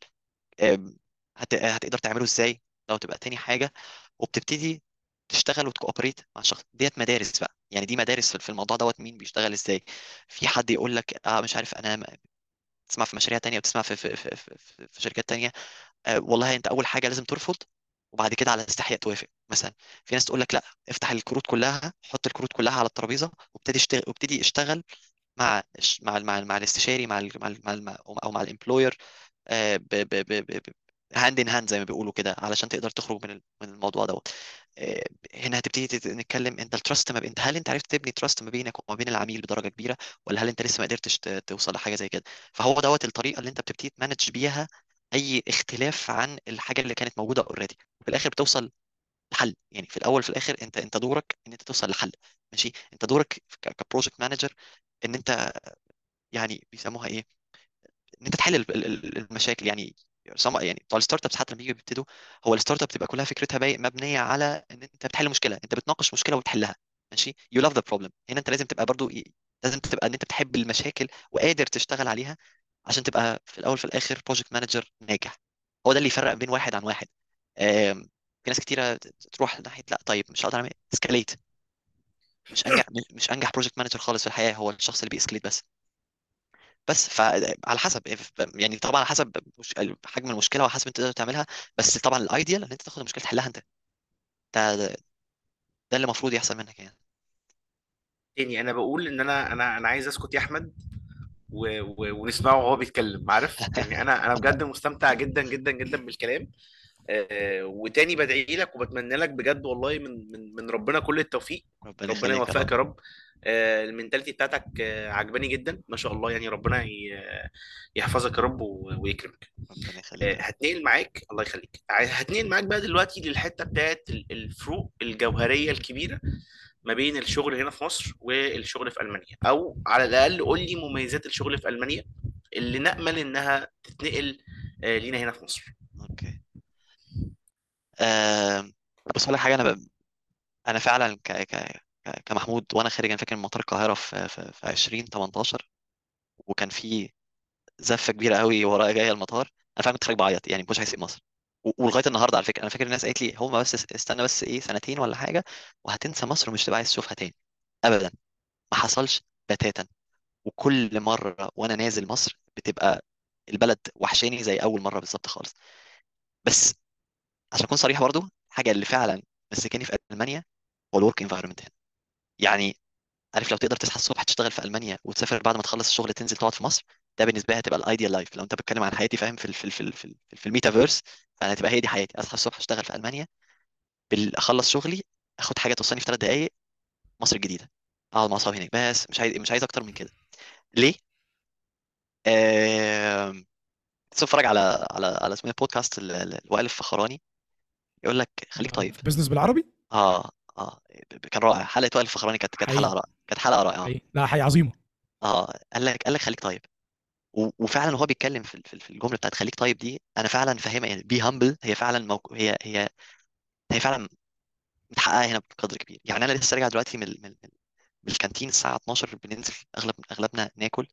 هت... هتقدر تعمله إزاي؟ لو تبقى تاني حاجة. وبتبتدي تشتغل وت cooperate مع الشخص. ديت مدارس بقى. يعني دي مدارس في الموضوع دوت مين بيشتغل إزاي. في حد يقول لك آه مش عارف أنا تسمع في مشاريع تانية وتسمع في في في في, في شركات تانية آه والله انت أول حاجة لازم ترفض وبعد كده على استحياء توافق. مثلا في ناس تقول لك لأ افتح الكروت كلها حط الكروت كلها على الترابيزة وابتدي اشتغل وابتدي اشتغل مع مع مع مع الاستشاري مع مع مع أو مع ال employer hand in hand زي ما بيقولوا كده علشان تقدر تخرج من من الموضوع دوت. آه، هنا هتبتدي نتكلم انت ال trust ما بين هل انت عرفت تبني trust ما بينك وما بين العميل بدرجة كبيرة ولا هل انت لسه ما قدرتش توصل لحاجة زي كده؟ فهو دوت الطريقة اللي انت بتبتدي ت manage بيها أي اختلاف عن الحاجة اللي كانت موجودة already وفي الآخر بتوصل لحل. يعني في الأول في الآخر انت انت دورك إن انت توصل لحل. ماشي؟ انت دورك ك project manager إن انت يعني بيسموها إيه؟ إن انت تحل ال- ال- المشاكل. يعني يعني بتوع ال start ups حتى لما بييجوا بيبتدوا هو ال start up بتبقى كلها فكرتها مبنية على إن أنت بتحل مشكلة أنت بتناقش مشكلة وبتحلها ماشي؟ You love the problem. هنا أنت لازم تبقى برضو لازم تبقى إن أنت بتحب المشاكل وقادر تشتغل عليها عشان تبقى في الأول في الآخر project manager ناجح. هو ده اللي يفرق بين واحد عن واحد. في ناس كتيرة تروح ناحية لأ طيب مش هقدر أعمل escalate مش أنجح مش أنجح project manager خالص في الحياة هو الشخص اللي بي escalate بس. بس فعلى حسب يعني طبعا على حسب حجم المشكلة وحسب أنت تقدر تعملها بس طبعا ال ideal إن أنت تاخد المشكلة تحلها أنت. ده ده, ده اللي المفروض يحصل منك يعني. تاني أنا بقول إن أنا أنا أنا عايز أسكت يا أحمد و... و... ونسمعه وهو بيتكلم عارف؟ يعني أنا أنا بجد مستمتع جدا جدا جدا بالكلام. وتاني بدعي لك وبتمنى لك بجد والله من من من ربنا كل التوفيق. ربنا ربنا يخليك يا رب يوفقك يا رب. آه، المنتاليتي بتاعتك آه، عجباني جدا. ما شاء الله يعني ربنا يحفظك يا رب ويكرمك. ربنا يخليك آه، هتنقل معاك الله يخليك. هتنقل معاك بقى دلوقتي للحتة بتاعت ال- الفروق الجوهرية الكبيرة ما بين الشغل هنا في مصر والشغل في ألمانيا. أو على الأقل قول لي مميزات الشغل في ألمانيا اللي نأمل إنها تتنقل آه، لينا هنا في مصر. أوكي. بص أقول لك حاجة أنا ب... أنا فعلا ك... ك... كمحمود وأنا خارج أنا فاكر من مطار القاهرة في في, في 2018 وكان في زفة كبيرة قوي ورايا جاية المطار أنا فعلا كنت خارج بعيط يعني مش هيسيب مصر. ولغاية النهارده على فكرة أنا فاكر الناس قالت لي هو بس استنى بس إيه سنتين ولا حاجة وهتنسى مصر ومش تبقى عايز تشوفها تاني. ابدا ما حصلش بتاتا. وكل مرة وأنا نازل مصر بتبقى البلد وحشاني زي أول مرة بالظبط خالص. بس عشان أكون صريح برضو الحاجة اللي فعلا مسكاني في ألمانيا هو ال work environment هنا. يعني عارف لو تقدر تصحى الصبح تشتغل في ألمانيا وتسافر بعد ما تخلص الشغل تنزل تقعد في مصر ده بالنسبة لي هتبقى ال ideal life لو أنت بتتكلم عن حياتي فاهم في ال في ال في ال في, في الميتافيرس فأنا هتبقى هي دي حياتي. أصحى الصبح أشتغل في ألمانيا أخلص شغلي أخد حاجة توصلني في ثلاث دقائق مصر الجديدة. أقعد مع أصحابي هناك. بس مش عايز مش عايز أكتر من كده. ليه؟ آه... اتفرج على على على اسمه إيه بودكاست ال- ال- الوائل الفخراني يقول لك خليك طيب. بزنس بالعربي؟ آه آه كان رائع. حلقة وائل الفخراني كانت كانت حلقة رائعة. كانت حلقة رائعة. حقيقي. لا حقيقي عظيمة. آه قال لك قال لك خليك طيب. وفعلا وهو بيتكلم في في الجملة بتاعت خليك طيب دي أنا فعلا فاهمها يعني be humble هي فعلا موك... هي هي هي فعلا متحققة هنا بقدر كبير. يعني أنا لسه راجع دلوقتي من من من ال canteen الساعة 12 بننزل اغلب أغلبنا ناكل.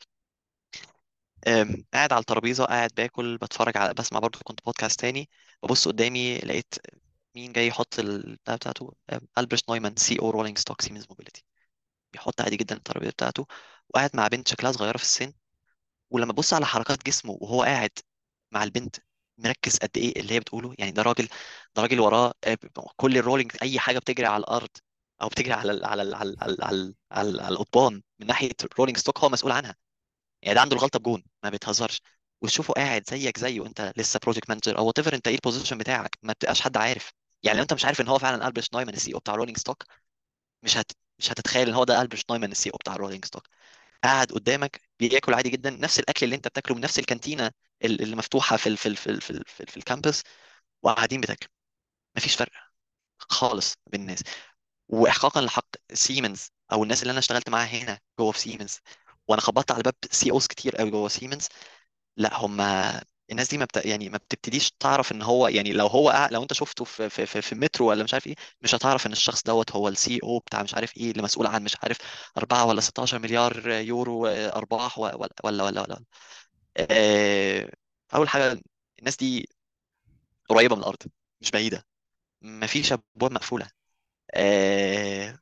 قاعد على الترابيزة قاعد باكل بتفرج على بسمع برضو كنت بودكاست تاني ببص قدامي لقيت مين جاي يحط البتاع بتاعته ألبرت نويمان CEO rolling stock سيمنز Mobility. بيحط عادي جدا الترابيزة بتاعته وقاعد مع بنت شكلها صغيرة في السن ولما ابص على حركات جسمه وهو قاعد مع البنت مركز قد إيه اللي هي بتقوله يعني ده راجل ده راجل وراه آه، كل ال rolling أي حاجة بتجري على الأرض أو بتجري على ال على ال على ال على ال على, ال على, ال على القضبان من ناحية ال rolling stock هو مسؤول عنها. يعني ده عنده الغلطة بجون. ما بيتهزرش وتشوفه قاعد زيك زيه انت لسه project manager أو whatever انت إيه ال position بتاعك ما بتبقاش حد عارف. يعني لو انت مش عارف إن هو فعلا البرت نويمان ال CEO بتاع rolling stock مش هت مش هتتخيل إن هو ده البرت نويمان ال CEO بتاع rolling stock قاعد قدامك بياكل عادي جدا نفس الأكل اللي انت بتاكله من نفس ال canteen ة ال- اللي مفتوحة في ال في ال في ال في, ال في, ال في ال campus وقاعدين بتاكلوا مفيش فرق خالص بين الناس. واحقاقا لحق سيمنز أو الناس اللي أنا اشتغلت معاها هنا جوه في سيمنز وأنا خبطت على باب CEOs كتير قوي جوه سيمنز لا هم الناس دي ما بت... يعني ما بتبتديش تعرف إن هو يعني لو هو لو أنت شفته في في في, في مترو ولا مش عارف إيه مش هتعرف إن الشخص دوت هو ال CEO بتاع مش عارف إيه اللي مسؤول عن مش عارف 4 ولا 16 مليار يورو أرباح و- ولا ولا ولا, ولا. آه، أول حاجة الناس دي قريبة من الأرض مش بعيدة. مفيش أبواب مقفولة. آه،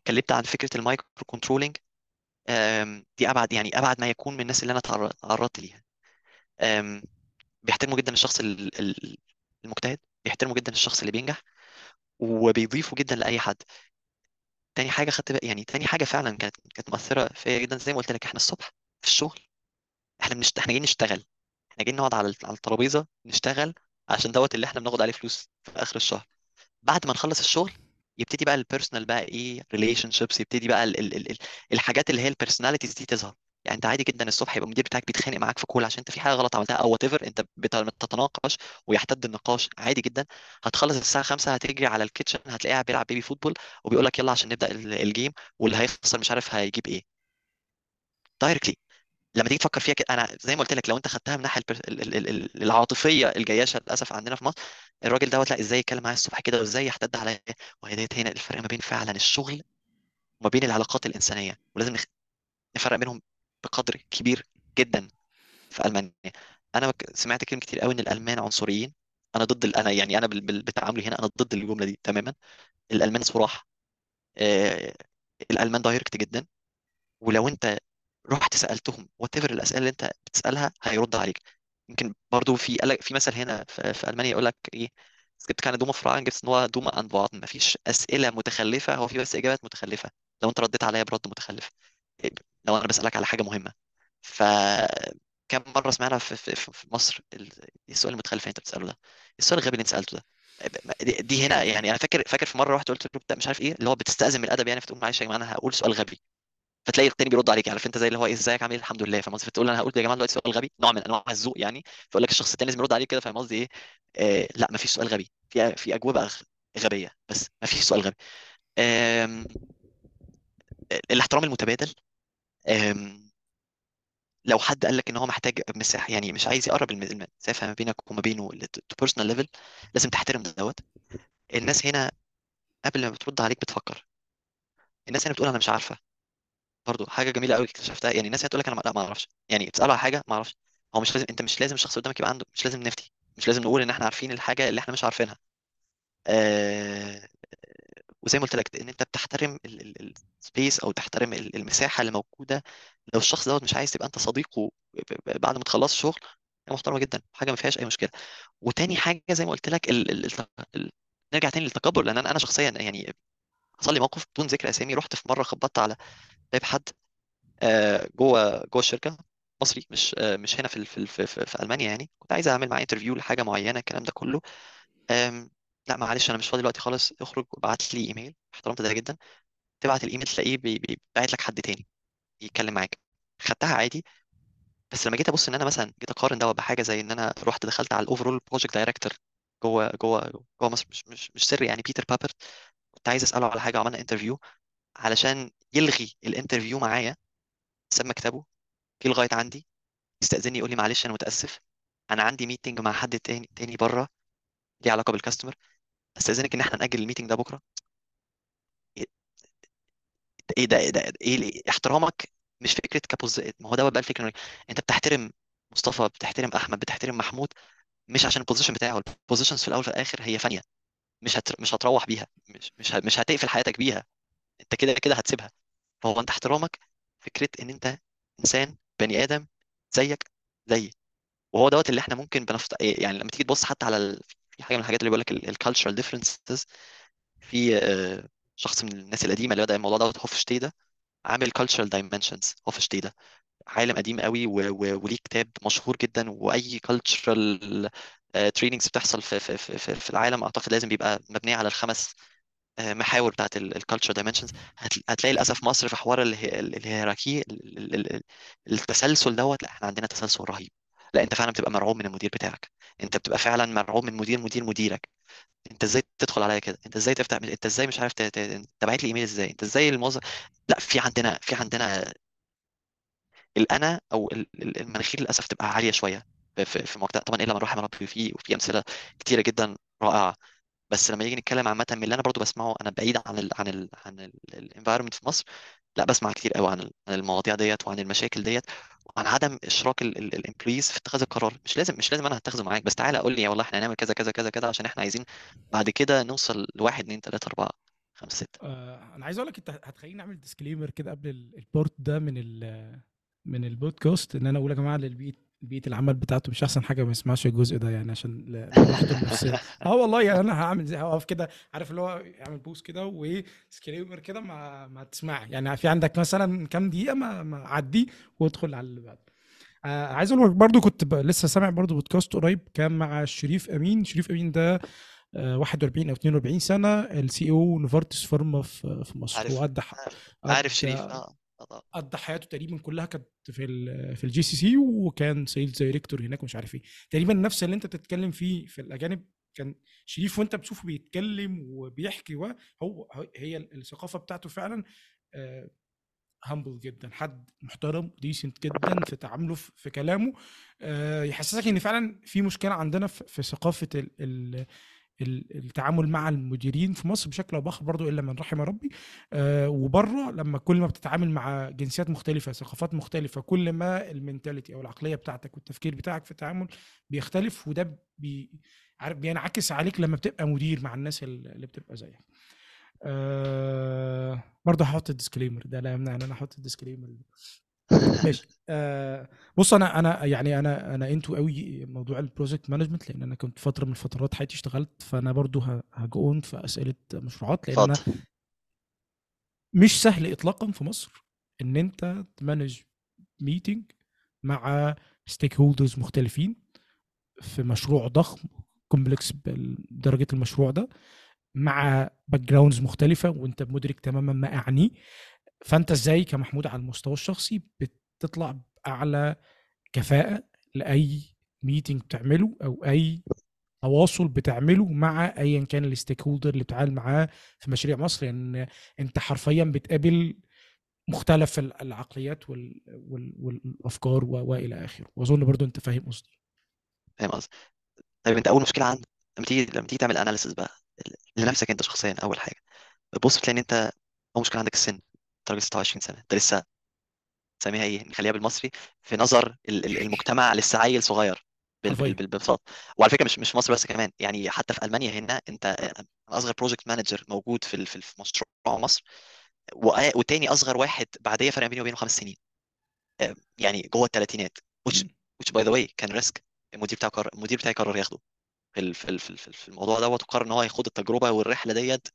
اتكلمت عن فكرة ال micro controlling. دي أبعد يعني أبعد ما يكون من الناس اللي أنا تعر- تعرضت ليها. بيحترموا جدا الشخص ال- ال- المجتهد بيحترموا جدا الشخص اللي بينجح وبيضيفوا جدا لأي حد. تاني حاجة خدت بقى يعني تاني حاجة فعلا كانت كانت مؤثرة فيا جدا زي ما قلت لك إحنا الصبح في الشغل إحنا بنشت... إحنا جايين نشتغل. إحنا جايين نقعد على على الترابيزة نشتغل عشان دوت اللي إحنا بناخد عليه فلوس في آخر الشهر. بعد ما نخلص الشغل يبتدي بقى ال personal بقى إيه relationships يبتدي بقى ال ال ال ال الحاجات اللي هي ال personalities دي تظهر. يعني انت عادي جدا الصبح يبقى المدير بتاعك بيتخانق معاك في call عشان انت في حاجة غلط عملتها أو whatever انت بت- بتتناقش ويحتد النقاش. عادي جدا. هتخلص الساعة 5 هتجري على ال kitchen هتلاقيه بيلعب baby football وبيقول لك يلا عشان نبدأ ال- ال game واللي هيخسر مش عارف هيجيب إيه. directly لما تيجي تفكر فيها كده أنا زي ما قلت لك لو أنت خدتها من الناحيه العاطفية الجياشة للأسف عندنا في مصر الراجل دوت لأ إزاي يتكلم معايا الصبح كده وإزاي يحتد عليا؟ وهي ديت هنا الفرق ما بين فعلا الشغل وما بين العلاقات الإنسانية. ولازم نخ- نفرق بينهم بقدر كبير جدا في ألمانيا. أنا سمعت كلام كتير قوي إن الألمان عنصريين. أنا ضد ال- أنا يعني أنا بتعاملي هنا أنا ضد الجملة دي تماما. الألمان صراح آه، الألمان direct جدا. ولو أنت رحت سألتهم whatever الأسئلة اللي أنت بتسألها هيرد عليك. يمكن برضو في في مثل هنا في, ألمانيا يقول لك إيه es gibt keine dumme Fragen gibt es nur Antworten مفيش أسئلة متخلفة هو في بس إجابات متخلفة. لو أنت رديت عليا برد متخلف. إيه، لو أنا بسألك على حاجة مهمة. ف كم مرة سمعنا في, مصر ال- السؤال المتخلف اللي أنت بتسأله ده؟ السؤال الغبي اللي أنت سألته ده. دي هنا يعني أنا فاكر فاكر في مرة رحت قلت له مش عارف إيه اللي هو بتستأذن من الادب يعني فتقول معلش يا جماعة أنا هقول سؤال غبي. فتلاقي التاني بيرد عليك عارف انت زي اللي هو إيه إزيك عامل إيه؟ الحمد لله. فاهم قصدي؟ فتقول أنا هقول يا جماعة دلوقتي سؤال غبي نوع من أنواع الذوق يعني. فيقول لك الشخص التاني لازم يرد عليك كده فاهم قصدي إيه؟ آه لأ ما فيش سؤال غبي. في في أجوبة غبية بس ما فيش سؤال غبي. آم، الاحترام المتبادل. آم، لو حد قال لك إن هو محتاج مساحه يعني مش عايز يقرب الم- المسافة ما بينك وما بينه personal level لازم تحترم دوت. الناس هنا قبل ما بترد عليك بتفكر. الناس هنا بتقول أنا مش عارفة. برضو حاجة جميلة قوي اكتشفتها يعني الناس هنا تقول لك أنا لا ما أعرفش. يعني تسأله على حاجة ما أعرفش. هو مش لازم أنت مش لازم الشخص قدامك يبقى عنده مش لازم نفتي. مش لازم نقول إن إحنا عارفين الحاجة اللي إحنا مش عارفينها. آه وزي ما قلت لك إن أنت بتحترم السبيس أو تحترم ال- المساحة اللي موجودة. لو الشخص دوت مش عايز تبقى أنت صديقه بعد ما تخلص حاجة محترمة جدا حاجة ما فيهاش أي مشكلة. وتاني حاجة زي ما قلت لك. ال... ال... ال... نرجع تاني للتكبر لأن أنا أنا شخصيا يعني حصل لي موقف بدون ذكر أسامي رحت في مرة خبطت على باب حد آه، جوه جوه الشركة مصري مش آه، مش هنا في في في, في, ألمانيا يعني. كنت عايز أعمل معاه interview لحاجة معينة الكلام ده كله. لا معلش أنا مش فاضي دلوقتي خالص. اخرج وابعت لي ايميل احترمت ده جدا. تبعت الايميل تلاقيه بي- بي- باعت لك حد تاني يتكلم معاك. خدتها عادي. بس لما جيت أبص إن أنا مثلا جيت أقارن ده بحاجة زي إن أنا رحت دخلت على ال overall project director جوه جوه جوه مصر مش مش مش سر يعني بيتر بابر كنت عايز أسأله على حاجة وعملنا interview علشان يلغي ال interview معايا ساب مكتبه جه لغاية عندي يستأذني يقول لي معلش أنا متأسف أنا عندي meeting مع حد تاني تاني بره ليه علاقة بال customer أستأذنك إن إحنا نأجل ال meeting ده بكرة؟ إيه ده إيه ده إيه احترامك مش فكرة كابوز ما هو ده بقى الفكرة. أنت بتحترم مصطفى بتحترم أحمد بتحترم محمود مش عشان ال position بتاعه ال positions في الأول وفي الآخر هي فانية. مش هت... مش هتروح بيها مش. مش هتقفل حياتك بيها. أنت كده كده هتسيبها. فهو انت احترامك فكرة إن أنت إنسان بني آدم زيك زيي. وهو دوت اللي إحنا ممكن بنفت... يعني لما تيجي تبص حتى على ال... في حاجة من الحاجات اللي بيقول لك ال cultural differences في آه، شخص من الناس القديمة اللي بدأ الموضوع دوت هوفستيد عامل cultural dimensions هوفستيد عالم قديم قوي و... و... وليه كتاب مشهور جدا وأي cultural trainings بتحصل في في في في العالم أعتقد لازم بيبقى مبنية على الخمس آه، محاور بتاعت ال culture dimensions هتلاقي للأسف مصر في حوار اله- ال- ال hierarchy ال- ال- ال- ال- التسلسل دوت لا إحنا عندنا تسلسل رهيب. لا انت فعلا بتبقى مرعوب من المدير بتاعك. انت بتبقى فعلا مرعوب من مدير مدير مديرك. انت إزاي تدخل عليا كده؟ انت إزاي تفتح انت إزاي مش عارف ت- ت- انت باعت لي إيميل إزاي؟ انت إزاي الموظف؟ لا في عندنا في عندنا الأنا أو ال- ال- المناخير للأسف تبقى عالية شوية في في في طبعا إلا من رحم ربي فيه وفي أمثلة كتيرة جدا رائعة. بس لما نيجي نتكلم عامة من اللي أنا برضو بسمعه أنا بعيد عن ال عن ال عن ال environment في مصر لا بسمع كتير قوي عن عن المواضيع ديت وعن المشاكل ديت وعن عدم إشراك ال employees في اتخاذ القرار. مش لازم مش لازم أنا هتخذه معاك بس تعالى قول لي يا والله إحنا هنعمل كذا كذا كذا كذا عشان إحنا عايزين بعد كده نوصل لواحد اتنين تلاتة أربعة خمسة ستة. آه أنا عايز أقول لك أنت هتخليني أعمل disclaimer كده قبل ال- ال part ده من من البودكاست إن أنا أقول يا جماعة للبيئه بيئة العمل بتاعته مش أحسن حاجة ما يسمعش الجزء ده يعني عشان *laughs* النفسيه آه والله يعني أنا هعمل زي هقف كده عارف اللي هو يعمل post كده وايه disclaimer كده ما ما تسمع يعني في عندك مثلا كام دقيقة ما ما عدي وادخل على اللي بعده. آه عايز أقول لك برضو كنت. لسه سامع برضو بودكاست قريب كان مع شريف أمين. شريف أمين ده آه 41 أو 42 سنة ال CEO نوفارتس فارما في مصر. عارف. ح- عارف شريف آه. آه. قضى حياته تقريبا كلها كانت في في ال GCC وكان sales director هناك ومش عارف إيه. تقريبا نفس اللي أنت بتتكلم فيه في الأجانب كان شريف وأنت بتشوفه بيتكلم وبيحكي و- هو هو- هي الثقافة بتاعته فعلا humble جدا حد محترم decent جدا في تعامله في كلامه آه، يحسسك إن فعلا في مشكلة عندنا في ثقافة التعامل مع المديرين في مصر بشكل أو بآخر برضو إلا من رحم ربي آه، وبره لما كل ما بتتعامل مع جنسيات مختلفة ثقافات مختلفة كل ما ال mentality أو العقلية بتاعتك والتفكير بتاعك في التعامل بيختلف وده بي عارف بينعكس عليك لما بتبقى مدير مع الناس اللي بتبقى زيك آه برضه هحط ال disclaimer ده لا يمنع إن أنا أحط ال disclaimer. ماشي. آه بص أنا أنا يعني أنا أنا into قوي موضوع ال project management لأن أنا كنت فترة من فترات حياتي اشتغلت فأنا برضه هجون في أسئلة مشروعات لأن أنا مش سهل اطلاقا في مصر إن أنت ت manage meeting مع stakeholders مختلفين في مشروع ضخم complex بدرجة المشروع ده مع backgrounds مختلفة وأنت مدرك تماما ما اعنيه فأنت إزاي كمحمود على المستوى الشخصي بتطلع بأعلى كفاءة لأي meeting بتعمله أو أي تواصل بتعمله مع ايا كان ال stakeholder اللي بتتعامل معاه في مشاريع مصر؟ يعني أنت حرفيا بتقابل مختلف العقليات وال... وال... والأفكار و... وإلى آخره. وأظن برضو أنت فاهم قصدي. فاهم قصدي. طيب أنت أول مشكلة عندك لما تيجي لما تيجي تعمل analysis بقى لنفسك أنت شخصيا أول حاجة بتبص بتلاقي إن أنت أول مشكلة عندك السن. انت راجل 26 سنة انت لسه نسميها إيه؟ نخليها بالمصري. في نظر ال- ال- المجتمع لسه عيل صغير بال- بال- حرفيا بال- ببساطه وعلى فكرة مش مش في مصر بس كمان يعني حتى في ألمانيا هنا انت أصغر project manager موجود في ال- في في مشروع مصر. وأ- وتاني أصغر واحد بعديه فرق بيني وبينه خمس سنين. آه، يعني جوه الثلاثينات which مم. which by the way كان risk المدير بتاعه قرر المدير بتاعي قرر ياخده. في ال- في ال- في ال- في الموضوع دوت وقرر ان هو ياخد التجربة والرحلة ديت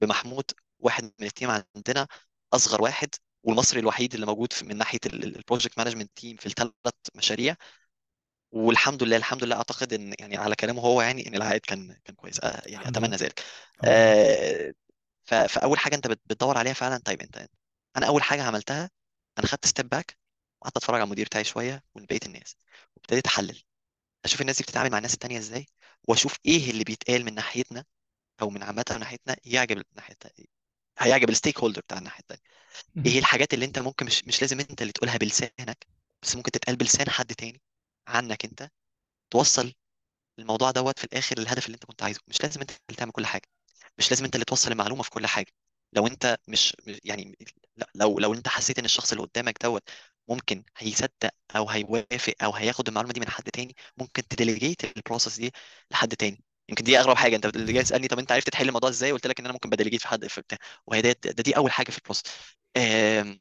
بمحمود واحد من ال team عندنا. أصغر واحد والمصري الوحيد اللي موجود من ناحية ال project management team في الثلاث مشاريع. والحمد لله الحمد لله أعتقد إن يعني على كلامه هو يعني إن العائد كان كان كويس. آه، يعني أتمنى ذلك. آه، ف- فأول حاجة أنت بت- بتدور عليها فعلا طيب أنت أنا أول حاجة عملتها أنا خدت step back وقعدت أتفرج على المدير بتاعي شوية وبقيه الناس وابتديت أحلل أشوف الناس دي بتتعامل مع الناس التانية إزاي وأشوف إيه اللي بيتقال من ناحيتنا أو من عامة من ناحيتنا يعجب ناحيتنا هيعجب ال stakeholder بتاع الناحية التانية. إيه. الحاجات اللي أنت ممكن مش مش لازم أنت اللي تقولها بلسانك بس ممكن تتقال بلسان حد تاني عنك أنت توصل الموضوع دوت في الآخر الهدف اللي أنت كنت عايزه. مش لازم أنت اللي تعمل كل حاجة. مش لازم أنت اللي توصل المعلومة في كل حاجة. لو أنت مش يعني لو لو أنت حسيت إن الشخص اللي قدامك دوت ممكن هيصدق أو هيوافق أو هياخد المعلومة دي من حد تاني ممكن ت delegate ال process دي لحد تاني. يمكن دي أغرب حاجة. أنت اللي جاي تسالني طب أنت عرفت تحل الموضوع إزاي؟ قلت لك إن أنا ممكن ب delegate في حد في بتاع وهي ده, ده دي أول حاجة في ال process آم،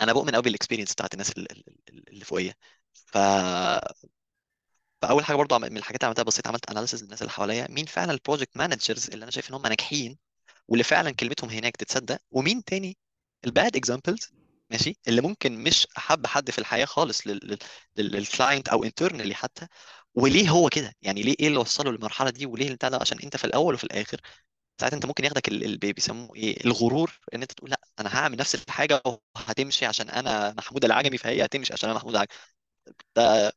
أنا بؤمن قوي بال experience بتاعت الناس ال- ال- ال- اللي فوقيه ف فأول حاجة برضو من الحاجات اللي عملتها بسيط عملت analysis للناس اللي حواليا مين فعلا ال project managers اللي أنا شايف إن هم ناجحين واللي فعلا كلمتهم هناك تتصدق ومين تاني؟ ال bad examples ماشي اللي ممكن مش أحب حد في الحياة خالص لل client أو internally حتى وليه هو كده؟ يعني ليه إيه اللي وصله للمرحلة دي وليه ده؟ عشان أنت في الأول وفي الآخر ساعات أنت ممكن ياخدك ال- ال- بيسموه إيه الغرور إن أنت تقول لأ أنا هعمل نفس الحاجة وهتمشي عشان أنا محمود العجمي فهي هتمشي عشان أنا محمود العجمي. ده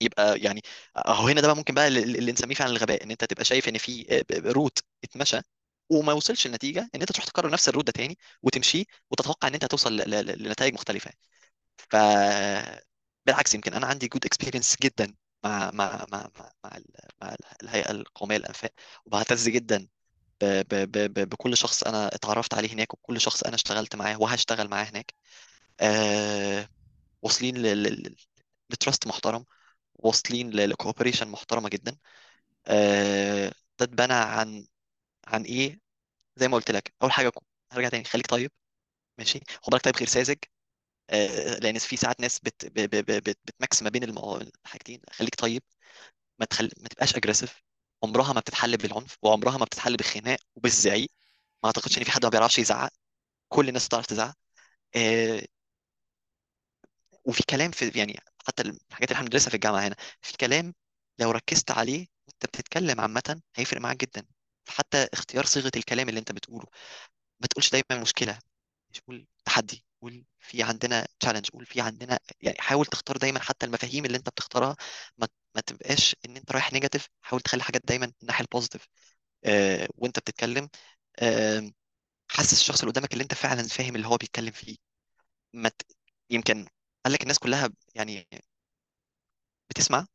يبقى يعني أهو هنا ده بقى ممكن بقى اللي اللي نسميه فعلا الغباء إن أنت تبقى شايف إن في route اتمشى وما وصلش النتيجة إن أنت تروح تكرر نفس ال route ده تاني وتمشيه وتتوقع إن أنت هتوصل لنتائج مختلفة. ف بالعكس يمكن أنا عندي good experience جدا. مع مع مع مع مع, مع الهيئة القومية للأنفاق وبعتز جدا ب ب ب بكل شخص أنا اتعرفت عليه هناك وكل شخص أنا اشتغلت معاه وهشتغل معاه هناك. آه واصلين ل trust محترم واصلين ل cooperation محترمة جدا. آه ده اتبنى عن عن إيه؟ زي ما قلت لك أول حاجة هرجع تاني خليك طيب ماشي؟ خد بالك طيب غير ساذج. لأن في ساعات ناس بت بت بتمكس ما بين الحاجتين. خليك طيب ما تخل... ما تبقاش اجريسيف عمرها ما بتتحل بالعنف وعمرها ما بتتحل بالخناق وبالزعيق. ما أعتقدش إن في حد ما بيعرفش يزعق. كل الناس بتعرف تزعق. آه، وفي كلام في يعني حتى الحاجات اللي إحنا بندرسها في الجامعة هنا في كلام لو ركزت عليه وأنت بتتكلم عامة هيفرق معاك جدا. حتى اختيار صيغة الكلام اللي أنت بتقوله. ما تقولش دايما مشكلة مش قول تحدي. قول في عندنا challenge قول في عندنا يعني حاول تختار دايما حتى المفاهيم اللي انت بتختارها ما ما تبقاش إن انت رايح negative حاول تخلي حاجات دايما الناحية ال positive آه وانت بتتكلم آه حسس الشخص اللي قدامك اللي انت فعلا فاهم اللي هو بيتكلم فيه. ما ت... يمكن قال لك الناس كلها يعني بتسمع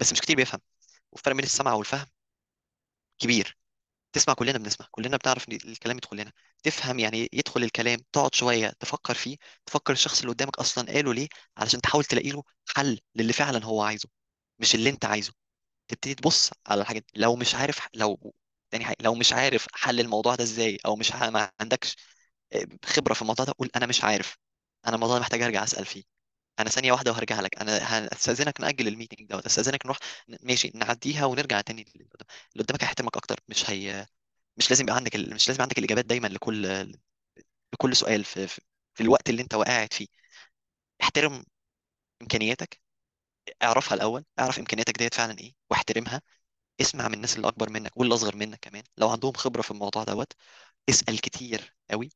بس مش كتير بيفهم. والفرق بين السمع والفهم كبير. تسمع كلنا بنسمع كلنا بنعرف إن الكلام يدخل لنا. تفهم يعني إيه يدخل الكلام تقعد شوية تفكر فيه تفكر الشخص اللي قدامك أصلا قاله ليه علشان تحاول تلاقي له حل للي فعلا هو عايزه مش اللي أنت عايزه. تبتدي تبص على الحاجات. لو مش عارف لو تاني حاجة لو مش عارف حل الموضوع ده إزاي أو مش ما عندكش آه، خبرة في الموضوع ده قول أنا مش عارف. أنا الموضوع ده محتاج أرجع أسأل فيه. أنا ثانية واحدة وهرجع لك. أنا هستأذنك نأجل ال meeting دوت. استاذنك نروح ماشي نعديها ونرجع تاني. اللي قدامك هيحترمك أكتر. مش هي مش لازم يبقى عندك ال... مش لازم عندك الإجابات دايما لكل لكل سؤال في... في الوقت اللي أنت قاعد فيه. احترم إمكانياتك. اعرفها الأول. اعرف إمكانياتك ديت فعلا إيه واحترمها. اسمع من الناس اللي أكبر منك واللي أصغر منك كمان. لو عندهم خبرة في الموضوع دوت اسأل كتير قوي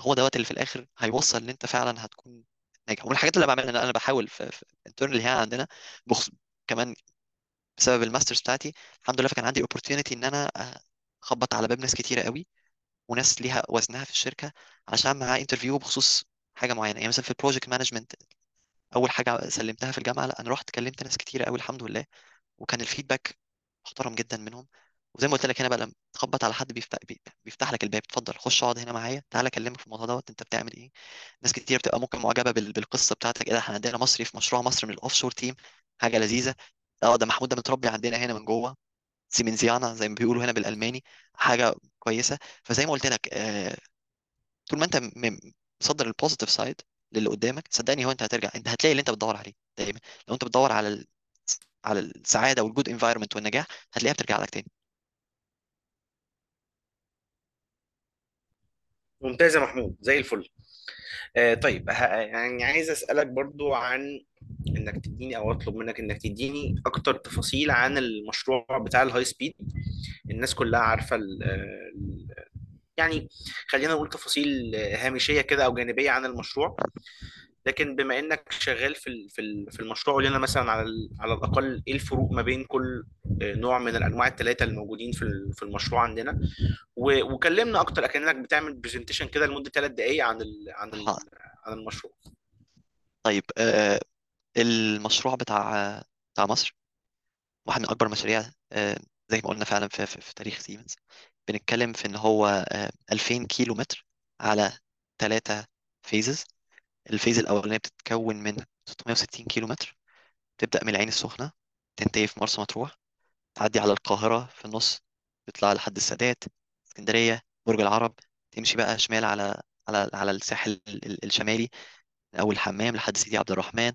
هو دوت اللي في الآخر هيوصل إن أنت فعلا هتكون ناجح. ومن الحاجات اللي بعملها أنا أنا بحاول في, internally هنا عندنا بخص... كمان بسبب ال master's بتاعتي الحمد لله فكان عندي opportunity إن أنا أخبط على باب ناس كتيرة قوي وناس ليها وزنها في الشركة عشان معاه interview بخصوص حاجة معينة. يعني مثلا في ال project management أول حاجة سلمتها في الجامعة لأ أنا رحت كلمت ناس كتيرة قوي الحمد لله وكان ال feedback محترم جدا منهم. وزي ما قلت لك هنا بقى لما تخبط على حد بيفتح بيفتح لك الباب اتفضل خش اقعد هنا معايا تعالى اكلمك في الموضوع دوت انت بتعمل إيه؟ ناس كتير بتبقى ممكن معجبة بال- بالقصة بتاعتك إيه ده إحنا عندنا مصري في مشروع مصر من ال offshore team حاجة لذيذة. آه ده محمود ده متربي عندنا هنا من جوه Siemensianer زي ما بيقولوا هنا بالألماني حاجة كويسة. فزي ما قلت لك آه، طول ما انت مصدر ال positive side للي قدامك صدقني هو انت هترجع انت هتلاقي اللي انت بتدور عليه دايما. لو انت بتدور على ال... على السعادة وال good environment والنجاح هتلاقيها بترجع لك تاني. ممتاز يا محمود زي الفل. آه طيب يعني عايز أسألك برضو عن إنك تديني أو أطلب منك إنك تديني أكتر تفاصيل عن المشروع بتاع ال high speed. الناس كلها عارفة ال ال يعني خلينا نقول تفاصيل هامشية كده أو جانبية عن المشروع. لكن بما إنك شغال في في في المشروع قول لنا مثلا على على الأقل إيه الفروق ما بين كل آه، نوع من الأنواع الثلاثه الموجودين في في المشروع عندنا؟ وكلمنا أكتر أكنك بتعمل presentation كده لمدة ثلاث دقائق عن ال عن ال ها. عن المشروع. طيب آه المشروع بتاع بتاع مصر واحد من أكبر المشاريع آه زي ما قلنا فعلا في, في, في تاريخ سيمنز بنتكلم في إن هو آه 2000 كيلو متر على ثلاثة phases ال phase الأولانية بتتكون من 660 كيلو متر تبدا من العين السخنة تنتهي في مرسى مطروح تعدي على القاهرة في النص تطلع لحد السادات اسكندرية برج العرب تمشي بقى شمال على على على الساحل ال- ال- الشمالي اول الحمام لحد سيدي عبد الرحمن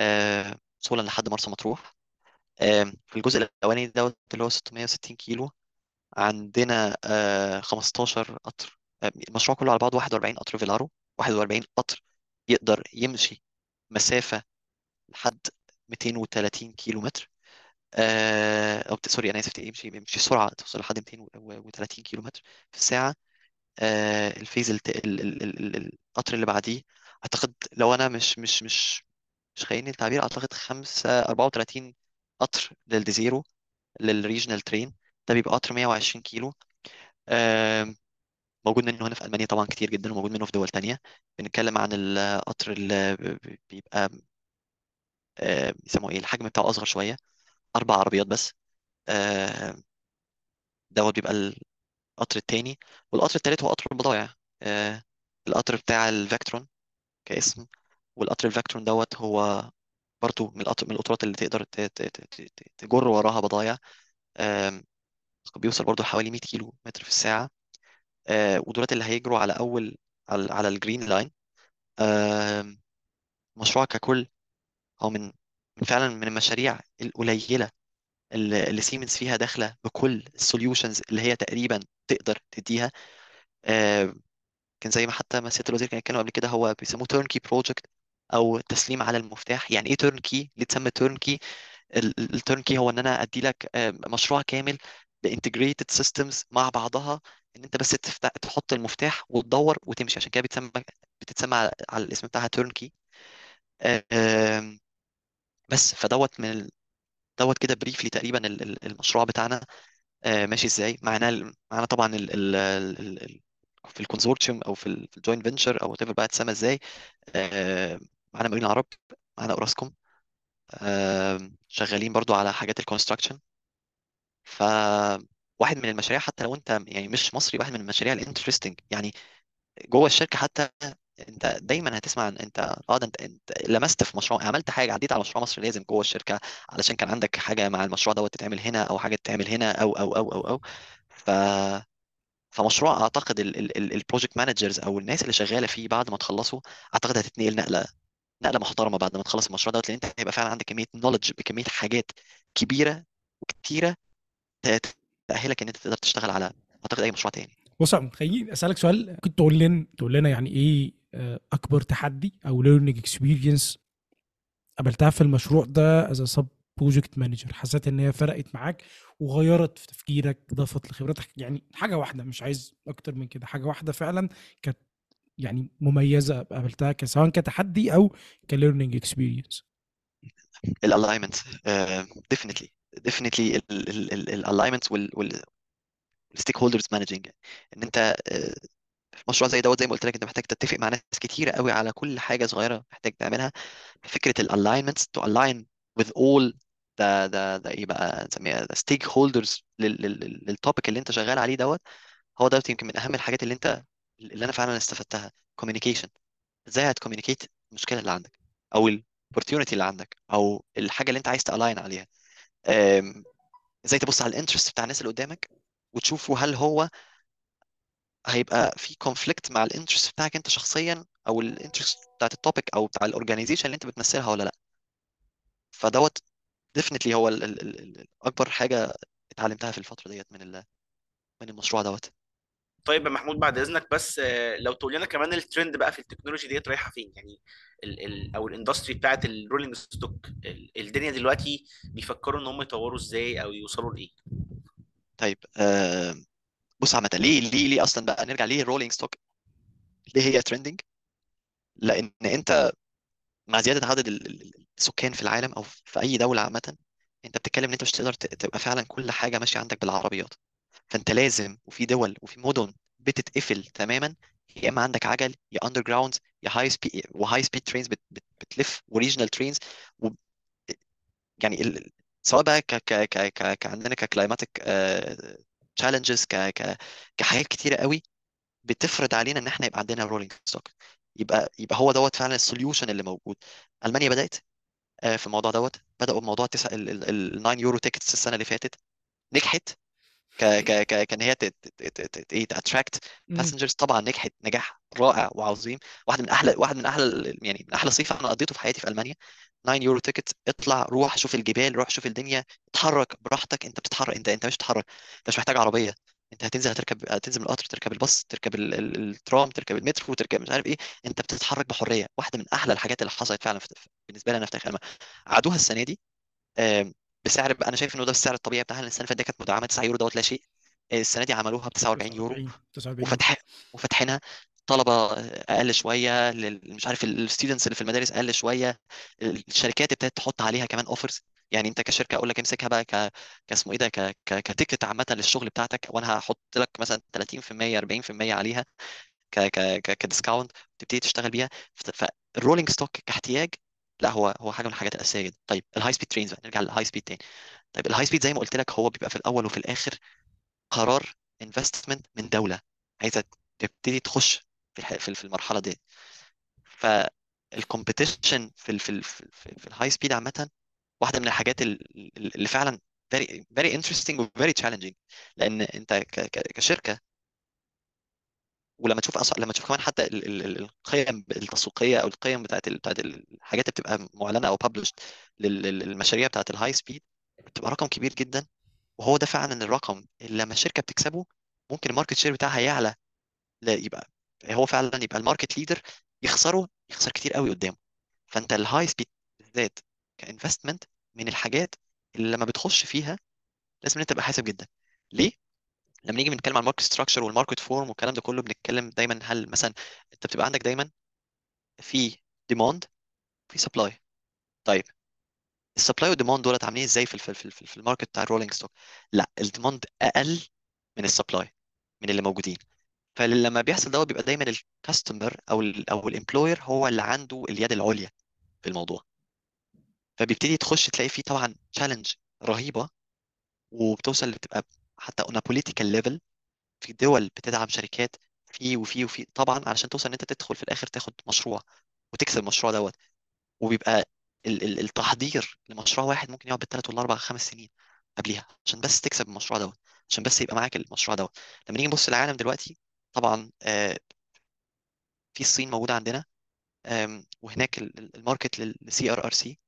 آه، وصولا لحد مرسى مطروح. آه، في الجزء الأولاني دوت اللي هو 660 كيلو عندنا آه، 15 قطر آه، المشروع كله على بعض 41 قطر فيلارو 41 قطر. يقدر يمشي مسافة لحد 230 كيلو متر آه، أو sorry أنا آسف يمشي يمشي سرعة توصل لحد 230 كيلو متر في الساعة. آه، ال phase الت... ال... ال... ال... ال- القطر اللي بعديه أعتقد لو أنا مش مش مش مش خايني التعبير أعتقد 5 34 قطر لل Desiro لل regional train. ده بيبقى قطر 120 كيلو. آم، موجود منه هنا في ألمانيا طبعا كتير جدا وموجود منه في دول تانية. بنتكلم عن القطر اللي بيبقى آه، بيسموه إيه الحجم بتاعه أصغر شوية أربع عربيات بس آه، دوت بيبقى القطر التاني. والقطر التالت هو قطر البضائع آه، القطر بتاع ال Vectron كاسم. والقطر ال Vectron دوت هو برضو من القطر من القطارات اللي تقدر تجر وراها بضايع بيوصل برضو حوالي 100 كيلو متر في الساعة. آه، ودولت اللي هيجروا على أول على, ال green line آم، المشروع ككل هو من من فعلا من المشاريع القليلة اللي سيمنز فيها داخلة بكل ال solutions اللي هي تقريبا تقدر تديها. كان زي ما حتى ما سيادة الوزير كان يتكلم قبل كده هو بيسموه turnkey project أو تسليم على المفتاح. يعني إيه turnkey ليه تسمى turnkey ال turnkey هو إن أنا أدي لك مشروع كامل ب integrated systems مع بعضها إن أنت بس تفتح تحط المفتاح وتدور وتمشي. عشان كده بتسمى بتتسمى على, الاسم بتاعها turnkey بس فدوت من ال... دوت كده briefly تقريبا ال- ال- المشروع بتاعنا. آه، ماشي إزاي؟ معانا معانا طبعا ال ال ال ال في ال consortium أو في ال joint venture أو whatever بقى تسمى إزاي. آه، معانا مقاولين عرب معانا أوراسكوم. شغالين برضو على حاجات ال construction ف واحد من المشاريع حتى لو انت يعني مش مصري واحد من المشاريع ال interesting يعني جوه الشركة حتى انت دايما هتسمع عن انت آه ده انت انت لمست في مشروع عملت حاجة عديت على مشروع مصر لازم جوه الشركة علشان كان عندك حاجة مع المشروع دوت تتعمل هنا أو حاجة تتعمل هنا أو أو أو أو أو. ف فمشروع أعتقد ال project managers أو الناس اللي شغالة فيه بعد ما تخلصوا أعتقد هتتنقل نقلة نقلة محترمة بعد ما تخلص المشروع دوت لأن أنت هيبقى فعلا عندك كمية knowledge بكميه حاجات كبيرة وكتيرة تاهلك إن أنت تقدر تشتغل على أعتقد أي مشروع تاني. بص خليني أسألك سؤال ممكن تقول لنا تقول لنا يعني إيه آه، أكبر تحدي أو learning experience قابلتها في المشروع ده as sub project manager حسيت إن هي فرقت معاك وغيرت في تفكيرك ضافت لخبرتك؟ يعني حاجة واحدة مش عايز أكتر من كده. حاجة واحدة فعلا كانت يعني مميزة قابلتها سواء كتحدي أو ك learning experience ال alignment definitely definitely ال alignment وال stakeholders managing إن أنت آه، في مشروع زي دوت زي ما قلت لك أنت محتاج تتفق مع ناس كتيرة قوي على كل حاجة صغيرة محتاج تعملها. فكرة ال alignment to align with all the the the إيه بقى نسميها the stakeholders لل topic اللي أنت شغال عليه دوت. هو دوت يمكن من أهم الحاجات اللي أنت اللي أنا فعلا استفدتها. communication. إزاي هت communicate المشكلة اللي عندك أو ال opportunity اللي عندك أو الحاجة اللي أنت عايز ت align عليها. إزاي تبص على ال interest بتاع الناس اللي قدامك وتشوفوا هل هو هيبقى في conflict مع ال interest بتاعك انت شخصيا أو ال interest بتاعت ال topic أو بتاع ال organization اللي انت بتمثلها ولا لأ. فدوت definitely هو ال ال ال أكبر حاجة اتعلمتها في الفترة ديت من من المشروع دوت. طيب يا محمود بعد إذنك بس آه، لو تقول لنا كمان الترند بقى في ال technology ديت رايحة فين؟ يعني ال ال أو ال industry بتاعت ال rolling stock ال- الدنيا دلوقتي بيفكروا إن هم يطوروا إزاي أو يوصلوا لإيه؟ طيب آه بص عامه ليه ليه ليه أصلا بقى نرجع ليه ال rolling stock ليه هي trending لأن أنت مع زيادة عدد ال- ال- السكان في العالم أو في أي دولة عامة أنت بتتكلم إن أنت مش تقدر تبقى فعلا كل حاجة ماشية عندك بالعربيات. فأنت لازم وفي دول وفي مدن بتتقفل تماما يا إما عندك عجل يا underground يا high speed و high speed trains بت بت بتلف و regional trains و يعني ال... سواء بقى ك ك ك ك عندنا ك climatic challenges ك ك كحاجات كتيرة قوي بتفرض علينا إن إحنا يبقى عندنا rolling stock يبقى يبقى هو دوت فعلا ال solution اللي موجود. ألمانيا بدأت آه، في الموضوع دوت بدأوا بموضوع تسع ال ال- ال 9 يورو tickets السنة اللي فاتت نجحت ك ك ك كان هي إيه ت attract. passengers طبعا نجحت نجاح رائع وعظيم واحد من أحلى واحد من أحلى يعني من أحلى صيف أنا قضيته في حياتي في ألمانيا. 9 يورو ticket اطلع روح شوف الجبال روح شوف الدنيا اتحرك براحتك أنت بتتحرك أنت أنت مش بتتحرك أنت مش محتاج عربية أنت هتنزل هتركب هتنزل من القطر تركب الباص تركب ال- ال- الترام تركب المترو تركب مش عارف إيه أنت بتتحرك بحرية. واحدة من أحلى الحاجات اللي حصلت فعلا في بالنسبة لي أنا في تاريخ ألمانيا. عادوها السنة دي آم، بسعر أنا شايف إنه ده السعر الطبيعي بتاعها لأن السنة اللي فاتت كانت مدعمة 9 يورو دوت لا شيء. السنة دي عملوها ب 49 يورو 49 49 وفتح وفاتحينها طلبة أقل شوية لل- مش عارف ال students اللي في المدارس أقل شوية. الشركات ابتدت تحط عليها كمان offers يعني أنت كشركة أقول لك امسكها بقى ك كاسمه إيه ده ك ك ك ticket عامة للشغل بتاعتك وأنا هحط لك مثلا 30% 40% عليها ك ك ك ك discount تبتدي تشتغل بيها. فال rolling stock كاحتياج لا هو هو حاجة من الحاجات الأساسية جدا. طيب ال high speed trains نرجع لل high speed تاني. طيب ال high speed زي ما قلت لك هو بيبقى في الأول وفي الآخر قرار investment من دولة عايزة تبتدي تخش في في المرحلة دي. فال competition في ال في ال في, ال high speed عامة واحدة من الحاجات ال- ال- اللي فعلا very very interesting و very challenging. لأن أنت كشركة ولما تشوف أصلا لما تشوف كمان حتى ال- ال- ال- القيم التسويقية أو القيم بتاعت ال- بتاعت الحاجات اللي بتبقى معلنة أو لل- للمشاريع بتاعت ال high speed بتبقى رقم كبير جدا وهو ده فعلا الرقم اللي لما الشركة بتكسبه ممكن ال market share بتاعها يعلى لا يبقى هو فعلا يبقى ال market leader يخسره يخسر كتير قوي قدامه. فأنت ال high speed بالذات ك investment من الحاجات اللي لما بتخش فيها لازم أنت تبقى حاسب جدا. ليه؟ لما نيجي بنتكلم عن ال market structure وال market form والكلام ده كله بنتكلم دايما هل مثلا أنت بتبقى عندك دايما في demand في supply طيب ال supply وال demand دولت عاملين إزاي في في في في ال market بتاع ال rolling stock لأ ال demand أقل من ال supply من اللي موجودين. فلما بيحصل دوت بيبقى دايما ال customer أو ال أو ال employer هو اللي عنده اليد العليا في الموضوع. فبيبتدي تخش تلاقي فيه طبعا challenge رهيبة وبتوصل بتبقى حتى on a political level في دول بتدعم شركات في وفي وفي. طبعا علشان توصل إن أنت تدخل في الآخر تاخد مشروع وتكسب المشروع دوت وبيبقى ال ال التحضير لمشروع واحد ممكن يقعد بالثلاث والأربع خمس سنين قبليها عشان بس تكسب المشروع دوت عشان بس يبقى معاك المشروع دوت. لما نيجي نبص للعالم دلوقتي طبعا آه، في الصين موجودة عندنا وهناك ال- ال- ال market لل CRRC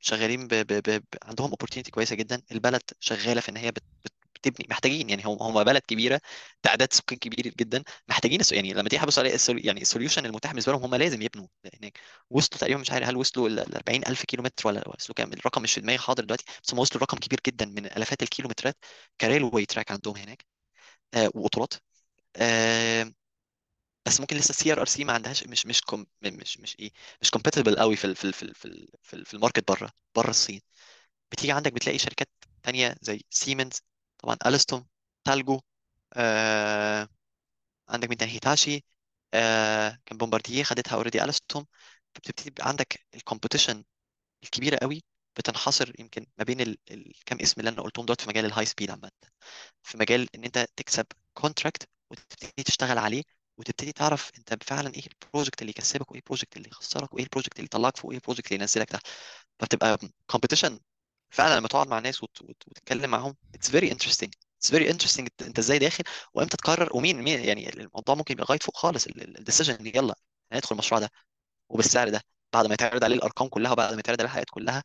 شغالين ب ب ب عندهم opportunity كويسة جدا. البلد شغالة في إن هي بت بت تبني محتاجين يعني هم هم بلد كبيرة تعداد سكان كبير جدا محتاجين يعني لما تيجي تبص على يعني ال solution المتاح بالنسبة لهم هم لازم يبنوا هناك. وصلوا تقريبا مش عارف هل وصلوا ل 40000 كيلو متر ولا وصلوا كام الرقم مش في دماغي حاضر دلوقتي بس هم وصلوا رقم كبير جدا من آلافات الكيلومترات ك railway track عندهم هناك آه وقطارات آه بس ممكن لسه ال CRRC ما عندهاش مش مش كوم مش مش إيه مش compatible قوي في ال في ال في ال في ال ال- في ال market بره بره الصين. بتيجي عندك بتلاقي شركات تانية زي سيمنز طبعا ألستوم تالجو آه عندك مين تاني؟ هيتاشي آه كان بومباردييه خدتها already ألستوم فبتبتدي يبقى عندك ال competition الكبيرة قوي بتنحصر يمكن ما بين ال... الكام اسم اللي أنا قلتهم دلوقتي في مجال ال high speed عامة. في مجال إن أنت تكسب contract وتبتدي تشتغل عليه وتبتدي تعرف أنت فعلا إيه ال project اللي يكسبك وإيه ال project اللي يخسرك وإيه ال project اللي يطلعك فوق وإيه ال project اللي ينزلك تحت. فبتبقى competition فعلا لما تقعد مع ناس وت... وت... وتتكلم معاهم it's very interesting. It's very interesting انت إزاي داخل وإمتى تقرر ومين مين يعني الموضوع ممكن يبقى لغايه فوق خالص ال decision يلا هندخل المشروع ده وبالسعر ده بعد ما يتعرض عليه الأرقام كلها وبعد ما يتعرض عليه الحاجات كلها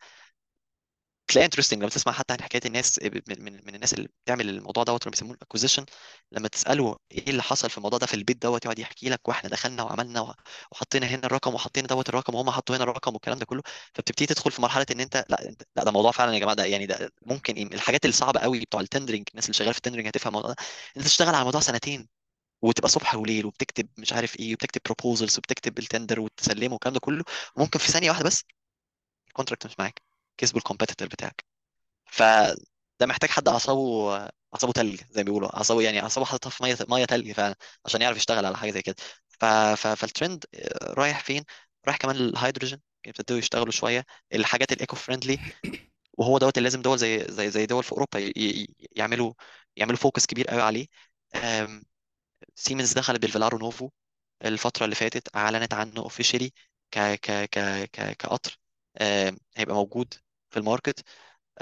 تلاقي interesting لما تسمع حتى عن حكاية الناس من, من, من الناس اللي بتعمل الموضوع دوت اللي بيسموه ال acquisition لما تساله إيه اللي حصل في الموضوع ده في ال bid دوت يقعد يحكي لك وإحنا دخلنا وعملنا وحطينا هنا الرقم وحطينا دوت الرقم وهم حطوا هنا الرقم والكلام ده كله فبتبتدي تدخل في مرحلة إن أنت لأ أنت لأ ده موضوع فعلا يا جماعة ده يعني ده ممكن إيه الحاجات الصعبة قوي بتوع ال tendering الناس اللي شغالة في ال tendering هتفهم الموضوع ده أنت تشتغل على الموضوع سنتين وتبقى صبح وليل وبتكتب مش عارف إيه وبتكتب proposals وبتكتب ال tender وتسلمه والكلام ده كله وممكن في ثانية واحدة بس ال contract مش معاك. كسبوا ال competitor بتاعك. فده محتاج حد أعصابه أعصابه تلج زي ما بيقولوا. أعصابه يعني أعصابه حاططها في مية مية تلج فعلا عشان يعرف يشتغل على حاجة زي كده. ف... ف... فالترند رايح فين؟ رايح كمان الهيدروجين يبتدوا يشتغلوا شوية. الحاجات ال eco friendly وهو دوت اللي لازم دول زي زي زي دول في أوروبا يعملوا يعملوا focus كبير قوي عليه. سيمنز دخلت بال Velaro Novo الفترة اللي فاتت أعلنت عنه officially ك ك ك كقطر. هيبقى موجود في ال market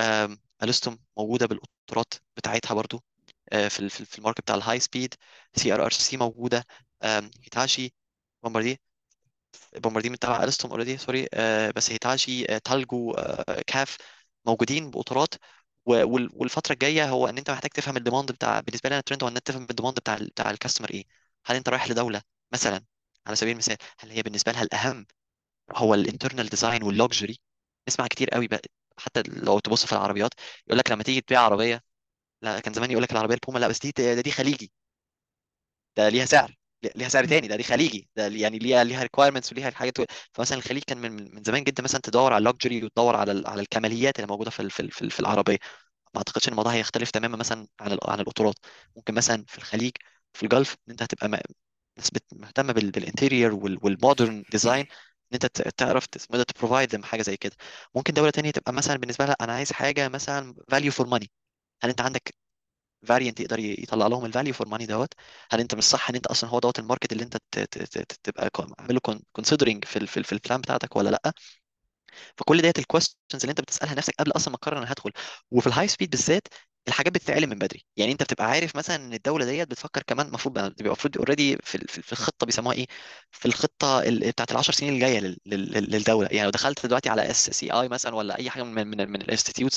آم، الستوم موجودة بالقطارات بتاعتها برضو آه، في في ال- في ال market بتاع ال high speed CRRC موجودة هيتاشي بومباردي بومباردي بتاع ألستوم already sorry بس هيتاشي تالجو كاف موجودين بقطارات والفترة الجاية هو إن أنت محتاج تفهم ال demand بتاع بالنسبة لي أنا الترند هو إن أنت تفهم ال demand بتاع بتاع ال customer إيه. هل أنت رايح لدولة مثلا على سبيل المثال هل هي بالنسبة لها الأهم؟ هو ال internal design وال luxury نسمع كتير قوي بقى حتى لو تبص في العربيات يقول لك لما تيجي تبيع عربية لا كان زمان يقول لك العربية البومه لا بس دي ده دي خليجي. ده ليها سعر ليها سعر تاني ده دي خليجي ده يعني ليها ليها requirements وليها الحاجات فمثلا الخليج كان من من زمان جدا مثلا تدور على ال luxury وتدور على ال- على الكماليات اللي موجودة في ال- في ال- في ال- في العربية. ما أعتقدش إن الموضوع هيختلف تماما مثلا عن ال- عن القطارات ممكن مثلا في الخليج في ال Gulf إن أنت هتبقى م- ناس بت- مهتمة بال interior وال modern design أنت ت- تعرف اسمه ده ت provide حاجة زي كده. ممكن دولة تانية تبقى مثلا بالنسبة لها أنا عايز حاجة مثلا value for money هل أنت عندك variant يقدر يطلع لهم ال value for money دوت؟ هل أنت مش صح إن أنت أصلا هو دوت ال market اللي أنت تبقى عامله considering في ال في ال- في ال plan بتاعتك ولا لأ؟ فكل ديت الكويستشنز اللي أنت بتسألها نفسك قبل أصلا ما تقرر أنا هدخل. وفي ال high speed بالذات الحاجات بتتعلم من بدري. يعني أنت بتبقى عارف مثلا إن الدولة ديت بتفكر كمان المفروض بقى- بيبقى المفروض already في في الخطة بيسموها إيه؟ في الخطة ال- بتاعت العشر سنين الجاية لل- لل- للدولة. يعني لو دخلت دلوقتي على SCI مثلا ولا أي حاجة من من من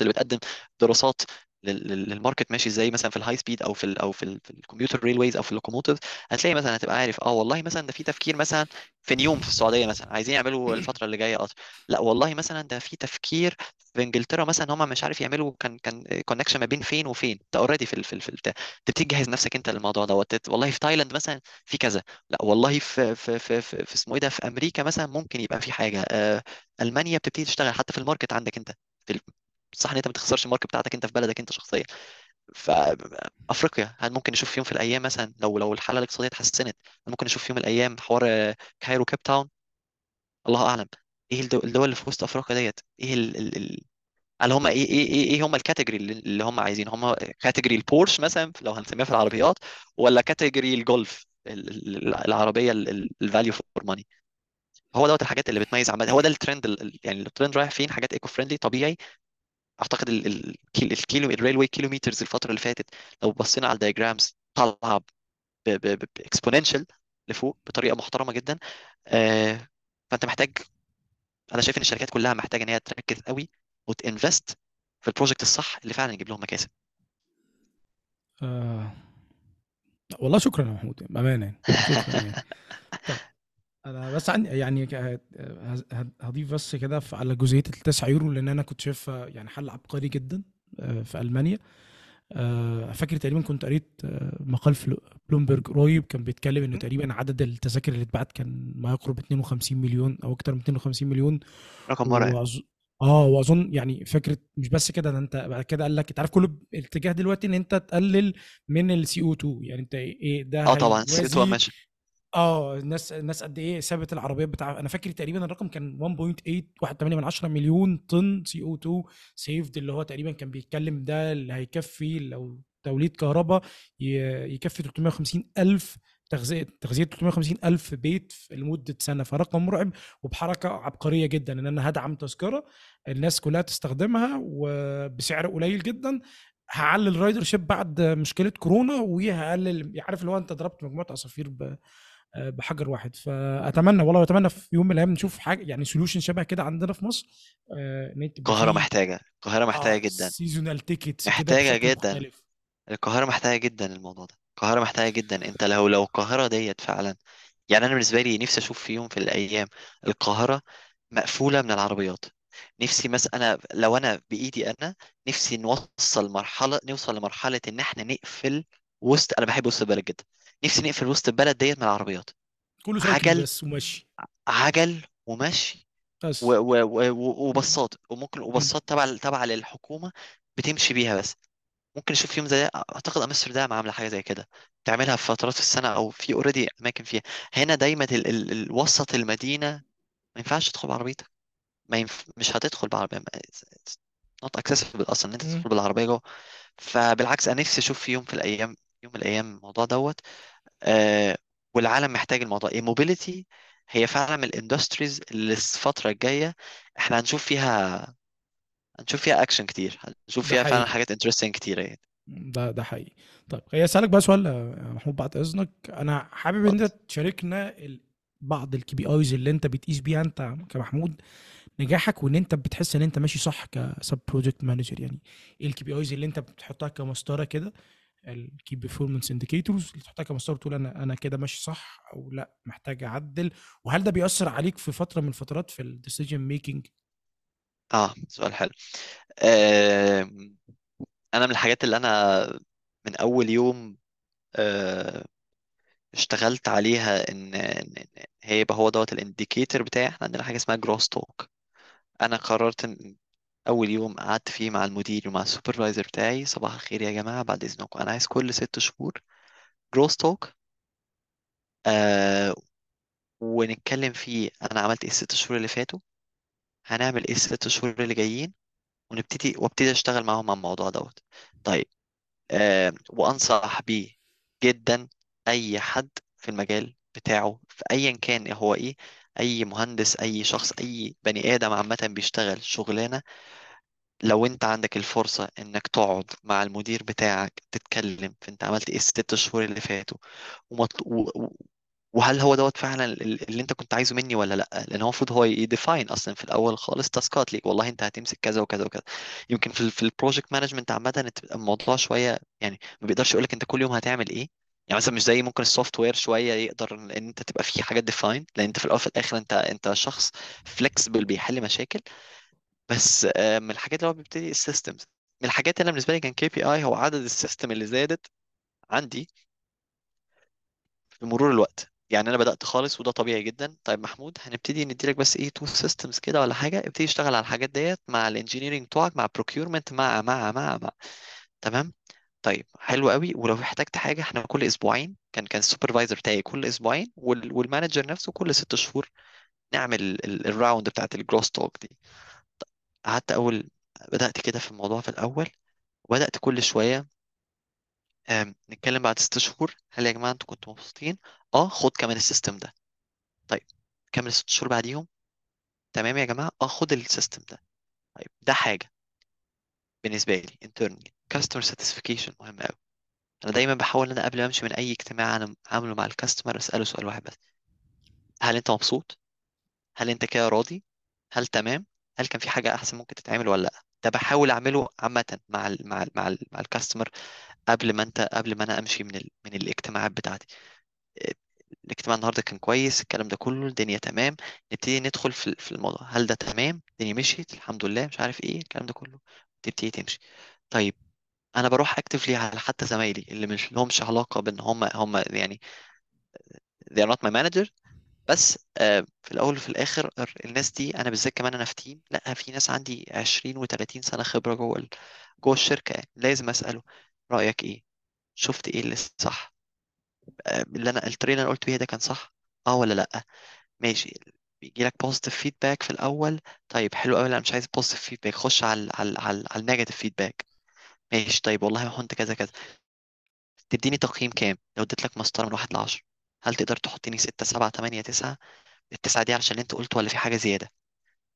اللي بتقدم دراسات لل market ماشي إزاي مثلا في ال high speed أو في ال أو في ال في ال commuter railways أو في ال locomotive هتلاقي مثلا هتبقى عارف آه والله مثلا ده في تفكير مثلا في نيوم في السعودية مثلا عايزين يعملوا الفترة اللي جاية قطر. لا والله مثلا ده في تفكير في إنجلترا مثلا هم مش عارف يعملوا كان كان connection ما بين فين وفين. ده already في ال- في ال- في البتاع تبتدي تجهز نفسك أنت للموضوع دوت. والله في تايلاند مثلا في كذا. لا والله في في في في, في اسمه إيه ده في أمريكا مثلا ممكن يبقى في حاجة آه ألمانيا بتبتدي تشتغل حتى في ال market عندك أنت صح إن أنت ما تخسرش ال market بتاعتك أنت في بلدك أنت شخصيا. فافريقيا هل ممكن نشوف في يوم في الأيام مثلا لو لو الحالة الاقتصادية اتحسنت هل ممكن نشوف في يوم من الأيام حوار Cairo Cape Town؟ الله أعلم. إيه الدو- الدول اللي في وسط أفريقيا ديت؟ إيه ال ال ال هل هم إيه إيه إيه إيه هم ال category اللي هم عايزين هم category البورش مثلا لو هنسميها في العربيات ولا category الجولف ال- ال- العربية ال value for money هو دوت الحاجات اللي بتميز عامة هو ده الترند ال- ال- يعني الترند رايح فين؟ حاجات eco friendly طبيعي أعتقد ال- ال- الكيل- الكيلو ال railway kilometers الفترة اللي فاتت لو بصينا على ال diagrams طالعة ب exponential لفوق بطريقة محترمة جدا آه، فأنت محتاج أنا شايف إن الشركات كلها محتاجة إن هي تركز قوي وت invest في ال project الصح اللي فعلا يجيب لهم مكاسب. آه والله شكرا يا محمود بأمانة يعني شكرا يعني. *laughs* طيب. أنا بس عندي يعني هضيف بس كده على جزئية التسعة يورو لأن أنا كنت شايفها يعني حل عبقري جدا آه، في ألمانيا. آه، فاكر تقريبا كنت قريت آه، مقال في بلومبرج قريب كان بيتكلم انه تقريبا عدد التذاكر اللي اتباعت كان ما يقرب 52 مليون أو أكتر من 52 مليون. رقم مرعب. وأظ... آه وأظن يعني فكرة مش بس كده ده أنت بعد كده قال لك أنت عارف كل الاتجاه دلوقتي إن أنت تقلل من ال CO2 يعني أنت إيه ده آه طبعا C2 هيوازي ماشي. آه الناس الناس قد إيه سابت العربيات بتاع أنا فاكر تقريبا الرقم كان 1.8 1.8 من 10 مليون طن CO2 saved اللي هو تقريبا كان بيتكلم ده اللي هيكفي لو توليد كهرباء يكفي 350 ألف تغذية تغذية 350 ألف بيت لمدة سنة فرقم مرعب وبحركة عبقرية جدا إن أنا هدعم تذكرة الناس كلها تستخدمها وبسعر قليل جدا هعلي ال ridership بعد مشكلة كورونا وهقلل عارف اللي هو أنت ضربت مجموعة عصافير بحجر واحد. فأتمنى والله اتمنى في يوم من الأيام نشوف حاجة يعني solution شبه كده عندنا في مصر آه، في محتاجة القاهرة محتاجة آه جدا. seasonal tickets بشكل جدا. مختلف. القاهرة محتاجة جدا الموضوع ده. القاهرة محتاجة جدا. أنت لو لو القاهرة ديت فعلا يعني أنا بالنسبة لي نفسي أشوف في يوم في الأيام القاهرة مقفولة من العربيات. نفسي مثلا أنا لو أنا بإيدي أنا نفسي نوصل مرحلة نوصل لمرحلة إن إحنا نقفل وسط أنا بحب وسط البلد جدا. نفسي نقفل وسط البلد ديت من العربيات. كله cycling عجل بس ومشي. عجل ومشي بس. و- و- و- وباصات. وممكن مم. وباصات تبع تبع للحكومة بتمشي بيها بس. ممكن نشوف فيهم زي أعتقد أمستردام عاملة حاجة زي كده. تعملها في فترات في السنة أو في already أماكن فيها. هنا دايما ال ال ال وسط المدينة ما ينفعش تدخل بعربيتك. ما ينف... مش هتدخل بعربية. not accessible أصلا إن أنت مم. تدخل بالعربية جوه. فبالعكس أنا نفسي أشوف في يوم في الأيام يوم من الأيام الموضوع دوت. آه والعالم محتاج الموضوع. إيه mobility هي فعلا من ال industries اللي الفترة الجاية إحنا هنشوف فيها هنشوف فيها اكشن كتير. هنشوف ده فيها فعلا حاجات interesting كتير يعني. ده ده حقيقي. طيب خليني أسألك بقى سؤال يا محمود بعد إذنك. أنا حابب إن. أنت تشاركنا بعض ال KPIs اللي أنت بتقيس بيها أنت كمحمود نجاحك وإن أنت بتحس إن أنت ماشي صح ك sub project manager يعني. إيه ال KPIs اللي أنت بتحطها كمسطرة كده؟ ال key performance indicators اللي تحطها كمسطره تقول أنا أنا كده ماشي صح أو لأ محتاج أعدل. وهل ده بيأثر عليك في فترة من الفترات في ال decision making آه سؤال حلو. آم، أنا من الحاجات اللي أنا من أول يوم آه، اشتغلت عليها إن هي يبقى هو دوت ال indicator بتاعي إحنا عندنا حاجة اسمها growth talk أنا قررت إن أول يوم قعدت فيه مع المدير ومع ال supervisor بتاعي صباح الخير يا جماعة بعد إذنكم. أنا عايز كل ست شهور growth talk آه ونتكلم فيه أنا عملت إيه الست شهور اللي فاتوا. هنعمل إيه الست شهور اللي جايين ونبتدي وأبتدي أشتغل معاهم على الموضوع دوت. طيب آه، وأنصح بيه جدا أي حد في المجال بتاعه في أيا كان هو إيه. أي مهندس أي شخص أي بني آدم عامة بيشتغل شغلانة لو أنت عندك الفرصة إنك تقعد مع المدير بتاعك تتكلم في أنت عملت إيه الست شهور اللي فاتوا ومطل... و... وهل هو دوت فعلا ال- اللي أنت كنت عايزه مني ولا لأ؟ لأن هو المفروض هو يديفاين أصلا في الأول خالص تاسكات ليك والله أنت هتمسك كذا وكذا وكذا. يمكن في ال في ال project management عامة الموضوع شوية يعني ما بيقدرش يقول لك أنت كل يوم هتعمل إيه يعني مثلا مش زي ممكن ال software شوية يقدر إن أنت تبقى فيه حاجات define لأن أنت في الأول وفي الآخر أنت أنت شخص flexible بيحل مشاكل. بس آه، من الحاجات اللي هو بيبتدي ال systems من الحاجات اللي أنا بالنسبة لي كان KPI هو عدد ال system اللي زادت عندي بمرور الوقت. يعني أنا بدأت خالص وده طبيعي جدا. طيب محمود هنبتدي نديلك بس إيه two systems كده ولا حاجة؟ ابتدي اشتغل على الحاجات ديت مع ال engineering بتوعك مع procurement مع مع مع مع. تمام؟ طيب حلو قوي ولو احتجت حاجة إحنا كل أسبوعين كان كان ال supervisor بتاعي كل أسبوعين وال وال manager نفسه كل ست شهور نعمل ال round بتاعت ال growth talk دي. قعدت أول بدأت كده في الموضوع في الأول وبدأت كل شوية نتكلم بعد ست شهور. هل يا جماعة أنتوا كنتوا مبسوطين؟ آه خد كمان ال system ده. طيب كمل الست شهور بعديهم. تمام يا جماعة؟ آه خد ال system ده. طيب ده حاجة بالنسبة لي internally. Customer satisfaction مهم قوي أنا دايما بحاول إن أنا قبل ما أمشي من أي اجتماع أنا عامله مع الكاستمر أسأله سؤال واحد بس. هل أنت مبسوط؟ هل أنت كده راضي؟ هل تمام؟ هل كان في حاجة أحسن ممكن تتعمل ولا لأ؟ ده بحاول أعمله عامة مع ال مع ال مع ال مع الكاستمر قبل ما أنت قبل ما أنا أمشي من ال... من الاجتماعات بتاعتي. الاجتماع النهارده كان كويس الكلام ده كله الدنيا تمام نبتدي ندخل في في الموضوع. هل ده تمام؟ الدنيا مشيت الحمد لله مش عارف إيه الكلام ده كله. تبتدي تمشي. طيب أنا بروح أكتفلي على حتى زمايلي اللي مش لهمش علاقة بإن هم هم يعني they are not my manager. بس آه، في الأول وفي الآخر الناس دي أنا بالذات كمان أنا في تيم لأ في ناس عندي 20 و30 سنة خبرة جوه ال- جوه الشركة يعني. لازم أسأله رأيك إيه؟ شفت إيه اللي صح؟ آه، اللي أنا الطريقة اللي قلت بيها ده كان صح؟ آه ولا لأ؟ ماشي. بيجي لك positive feedback في الأول. طيب حلو قوي لأ مش عايز positive feedback خش على على على, على ال negative feedback ماشي طيب والله هو انت كذا كذا. تديني تقييم كام؟ لو اديت لك مسطرة من واحد لعشرة. هل تقدر تحطني ستة سبعة تمانية تسعة؟ التسعة دي علشان انت قلت ولا في حاجة زيادة؟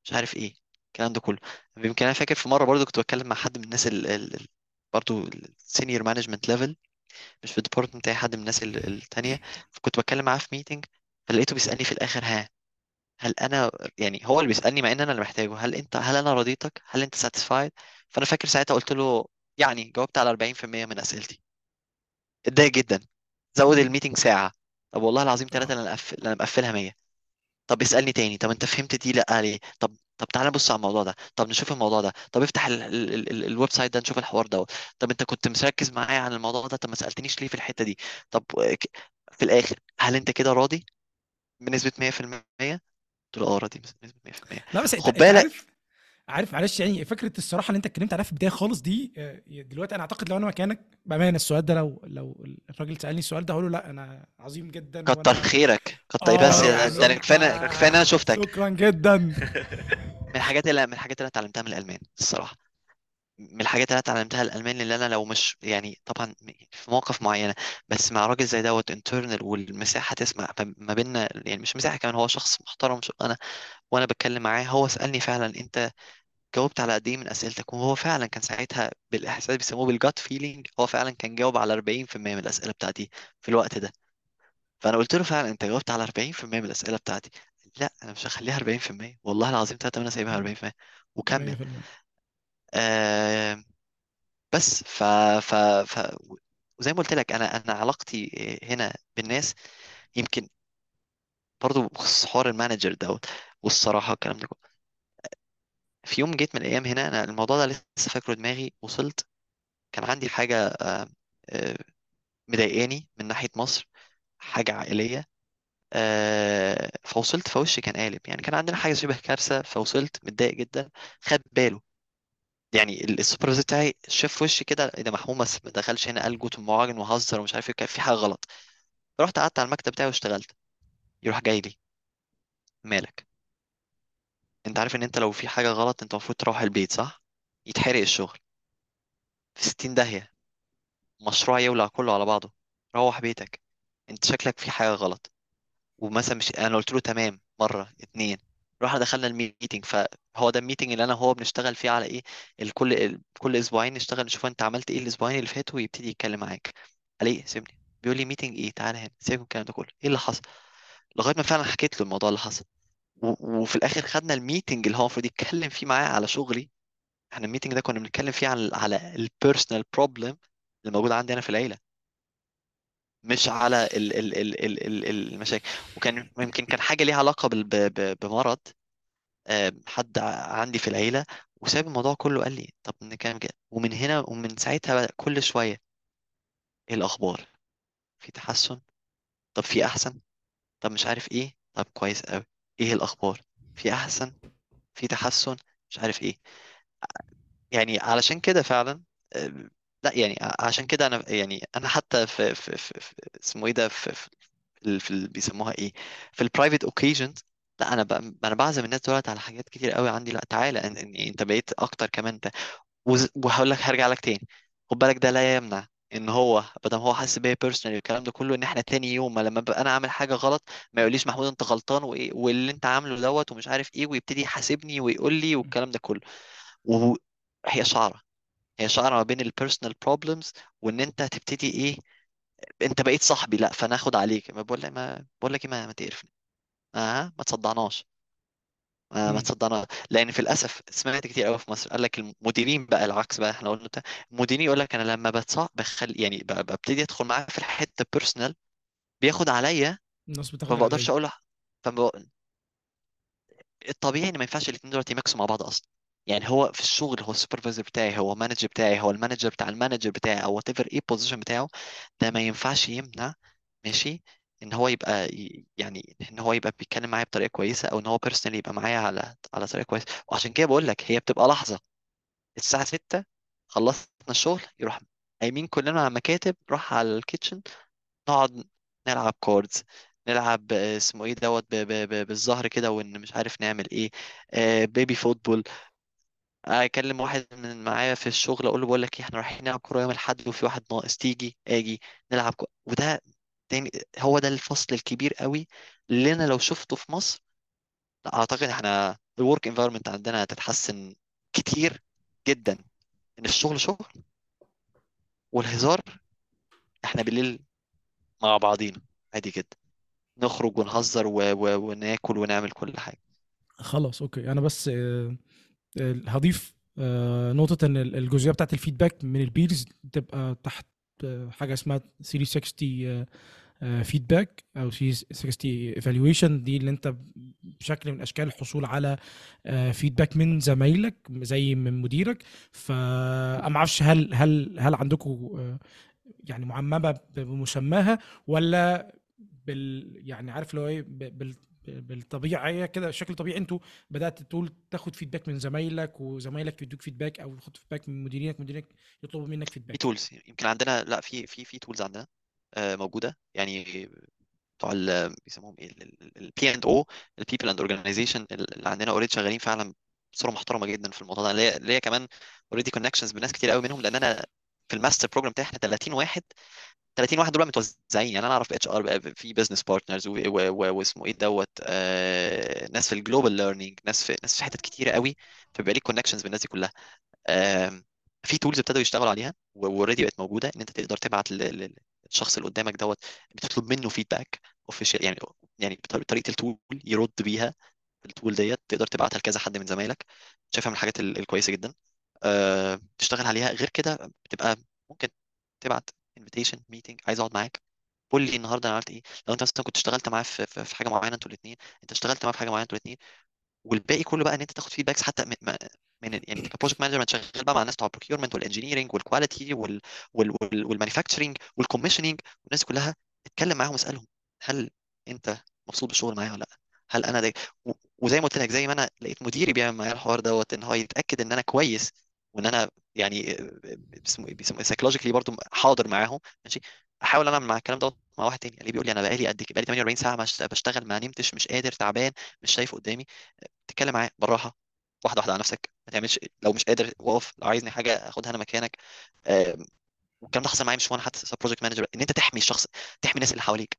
مش عارف إيه الكلام ده كله. يمكن أنا فاكر في مرة برضو كنت بتكلم مع حد من الناس ال ال برضو ال senior management level مش في ال department بتاعي حد من الناس ال- التانية فكنت بتكلم معاه في meeting فلقيته بيسألني في الآخر ها هل أنا يعني هو اللي بيسألني مع إن أنا اللي محتاجه. هل أنت هل أنا رضيتك؟ هل أنت satisfied فأنا فاكر ساعتها قلت له يعني جاوبت على 40% من أسئلتي. اتضايق جدا. زود. ال meeting ساعة. طب والله العظيم ثلاثة آه أنا مقفل أنا مقفلها 100 طب اسألني تاني. طب أنت فهمت دي لأ ليه؟ طب طب تعالى نبص على الموضوع ده. طب نشوف الموضوع ده. طب افتح ال... ال... ال... ال- ال website ده نشوف الحوار ده طب أنت كنت مركز معايا عن الموضوع ده. طب ما سألتنيش ليه في الحتة دي. طب في الآخر هل أنت كده راضي بنسبة 100% قلت له آه راضي بنسبة 100% لا بس أنت خد بالك عارف معلش يعني فكرة الصراحة اللي انت اتكلمت عليها في البداية خالص دي آه، دلوقتي أنا أعتقد لو أنا مكانك بأمانة السؤال ده لو لو الراجل سألني السؤال ده هقول له لأ أنا عظيم جدا كتر خيرك كتر بس آه أيوه ده يعني كفاية كفاية إن أنا شفتك. شكرا جدا. *laughs* من الحاجات اللي من الحاجات اللي أنا اتعلمتها من الألمان الصراحة. من الحاجات اللي أنا اتعلمتها الألمان اللي أنا لو مش يعني طبعا في مواقف معينة بس مع راجل زي دوت internal والمساحة تسمح ما بيننا يعني مش مساحة كمان هو شخص محترم شو أنا وأنا بتكلم معاه هو سألني فعلا أنت جاوبت على قد إيه من أسئلتك وهو فعلا كان ساعتها بالإحساس بيسموه بال gut feeling هو فعلا كان جاوب على 40% من الأسئلة بتاعتي في الوقت ده. فأنا قلت له فعلا أنت جاوبت على 40% من الأسئلة بتاعتي. لا أنا مش هخليها 40% والله العظيم ثلاثة أنا سايبها 40% وكمل. 100% آه بس ف ف ف وزي ما قلت لك أنا أنا علاقتي هنا بالناس يمكن برضو بخصوص حوار المانجر دوت والصراحة والكلام ده كله. في يوم جيت من الأيام هنا أنا الموضوع ده لسه فاكره دماغي وصلت كان عندي حاجة آه، آه، مضايقاني من ناحية مصر حاجة عائلية آه، فوصلت فوشي كان قالب. يعني كان عندنا حاجة شبه كارثة فوصلت متضايق جدا خد باله. يعني ال- ال supervisor بتاعي شاف وشي كده إيه ده محمود بس ما دخلش هنا قال guten Morgen وهزر ومش عارف إيه كان في حاجة غلط. رحت قعدت على المكتب بتاعي واشتغلت. يروح جاي لي. مالك؟ انت عارف ان انت لو في حاجة غلط انت المفروض تروح البيت صح؟ يتحرق الشغل. في 60 داهية. مشروع يولع كله على بعضه. روح بيتك. انت شكلك في حاجة غلط. ومثلا مش أنا قلت له تمام مرة اتنين. رحنا دخلنا ال meeting. فهو ده ال meeting اللي أنا وهو بنشتغل فيه على إيه؟ الكل ال- كل أسبوعين نشتغل. نشوف انت عملت إيه الاسبوعين اللي فاتوا ويبتدي يتكلم معاك. قال إيه سيبني. بيقول لي meeting إيه؟ تعالى هنا. سيبك من الكلام ده كله. إيه اللي حصل؟ لغاية ما فعلا حكيت له الموضوع اللي حصل. وفي الآخر خدنا ال meeting اللي هو المفروض يتكلم فيه معايا على شغلي. إحنا ال meeting ده كنا بنتكلم فيه على على ال personal problem اللي موجود عندي أنا في العيلة. مش على ال ال ال ال ال المشاكل. وكان يمكن كان حاجة ليها علاقة بال- ب- ب- بمرض آه، حد عندي في العيلة. وساب الموضوع كله قال لي طب نكلم كده. ومن هنا ومن ساعتها بقى كل شوية إيه الأخبار؟ في تحسن؟ طب في أحسن؟ طب مش عارف إيه؟ طب كويس قوي إيه الأخبار؟ في أحسن؟ في تحسن؟ مش عارف إيه. يعني علشان كده فعلا آه، لا يعني عشان كده أنا يعني أنا حتى في في في, اسمه إيه ده في في, في بيسموها إيه في ال private occasions لا أنا ب- أنا بعزم الناس دلوقتي على حاجات كتير قوي عندي. لا تعالى أنت بقيت أكتر كمان أنت. وهقول لك هرجع لك تاني. خد بالك ده لا يمنع. إن هو بدل هو حاسس بيا personal الكلام ده كله إن إحنا تاني يوم ما لما ابقى أنا عامل حاجة غلط ما يقوليش محمود أنت غلطان وايه واللي أنت عامله دوت ومش عارف إيه ويبتدي يحاسبني ويقول لي والكلام ده كله. وهي شعرة هي شعرة ما بين ال personal problems وإن أنت تبتدي إيه أنت بقيت صاحبي لأ فناخد عليك. ما بقول لك ما بقول لك إيه ما, ما تقرفني. آه ما تصدعناش. ما, ما مم. تصدقنا. لأن في الأسف سمعت كتير قوي في مصر قال لك المديرين بقى العكس بقى إحنا قلنا بتاع- المديرين يقول لك أنا لما بتصع بخل يعني ب- ببتدي أدخل معاه في الحتة personal بياخد عليا الناس بتاخد فما بقدرش عليا أقول له فما الطبيعي إن ما ينفعش الاثنين دول يمكسوا مع بعض أصلا. يعني هو في الشغل هو ال supervisor بتاعي هو ال manager بتاعي هو ال manager بتاع ال manager بتاعي أو whatever إيه ال position بتاعه ده ما ينفعش يمنع ماشي؟ إن هو يبقى يعني إن هو يبقى بيتكلم معايا بطريقة كويسة أو إن هو personally يبقى معايا على على طريقة كويسة وعشان كده بقول لك هي بتبقى لحظة الساعة 6 خلصنا الشغل يروح قايمين كلنا على المكاتب نروح على ال kitchen نقعد نلعب cards نلعب اسمه إيه دوت بالزهر كده وإن مش عارف نعمل إيه آه، baby football أكلم واحد من معايا في الشغل أقول له بقول لك إيه إحنا رايحين نلعب كورة يوم الأحد وفي واحد ناقص تيجي آجي نلعب كورة. وده تاني هو ده الفصل الكبير قوي اللي أنا لو شفته في مصر لا، أعتقد إحنا ال work environment عندنا هتتحسن كتير جدا. إن الشغل شغل والهزار إحنا بالليل مع بعضينا عادي جدا. نخرج ونهزر و... و... وناكل ونعمل كل حاجة. خلاص okay. أنا بس آه، آه، هضيف آه، نقطة إن ال- الجزئية بتاعت ال feedback من ال peers تبقى تحت آه، حاجة اسمها 360 feedback أو 360 evaluation دي اللي انت بشكل من أشكال الحصول على feedback من زمايلك زي من مديرك. فانا ما أعرفش هل هل هل عندكم آه، يعني معممة بمسماها ولا بال يعني عارف لو إيه ب- بال بالطبيعيه كده شكل طبيعي. أنتوا بدأت تقول تاخد feedback من زمايلك وزمايلك يدوك feedback أو تاخد feedback من مديرينك مديرينك يطلبوا منك في feedback tools يمكن عندنا لا في في في tools عندنا آه، موجودة. يعني بتوع بيسموهم إيه ال P and O ال people and organization اللي عندنا already شغالين فعلا بصورة محترمة جدا في الموضوع ده. ليا ليا كمان already connections بناس كتير قوي منهم لأن أنا في ال master program بتاعي إحنا 30 واحد. 30 واحد دول متوزعين. يعني أنا أعرف HR في business partners واسمه إيه دوت آه، ناس في ال global learning ناس في ناس في حتت كتيرة قوي فبيبقى ليك connections بالناس دي كلها. آم، في tools ابتدوا يشتغلوا عليها و already بقت موجودة إن أنت تقدر تبعت لل- لل- للشخص اللي قدامك دوت بتطلب منه feedback official يعني يعني بط- بطريقه ال tool يرد بيها ال tool ديت تقدر تبعتها لكذا حد من زمايلك. شايفها من الحاجات ال- الكويسة جدا. آه، تشتغل عليها. غير كده بتبقى ممكن تبعت invitation meeting عايز أقعد معاك. قول لي النهارده أنا عملت إيه. لو أنت مثلا كنت اشتغلت معاه في في في حاجة معينة أنتوا الاثنين أنت اشتغلت معاه في حاجة معينة أنتوا الاثنين والباقي كله بقى إن أنت تاخد feedbacks حتى من من يعني ك project manager ما تشغل بقى مع الناس بتوع ال procurement وال engineering وال quality وال manufacturing وال commissioning والناس كلها اتكلم معاهم اسالهم هل أنت مبسوط بالشغل معايا ولا لأ. هل أنا ده وزي ما قلت لك زي ما أنا لقيت مديري بيعمل معايا الحوار دوت إن هو يتأكد إن أنا كويس وإن أنا يعني بيسموه بيسموه psychologically برضو حاضر معاهم ماشي؟ أحاول أنا مع الكلام دوت مع واحد تاني. اللي بيقول لي أنا بقالي قد كده بقالي 48 ساعة بشتغل ما نمتش مش قادر تعبان مش شايف قدامي. تتكلم معاه بالراحة واحدة واحدة على نفسك. ما تعملش لو مش قادر وقف لو عايزني حاجة آخدها أنا مكانك. والكلام ده حصل معايا مش وأنا حتى project manager إن أنت تحمي الشخص تحمي الناس اللي حواليك.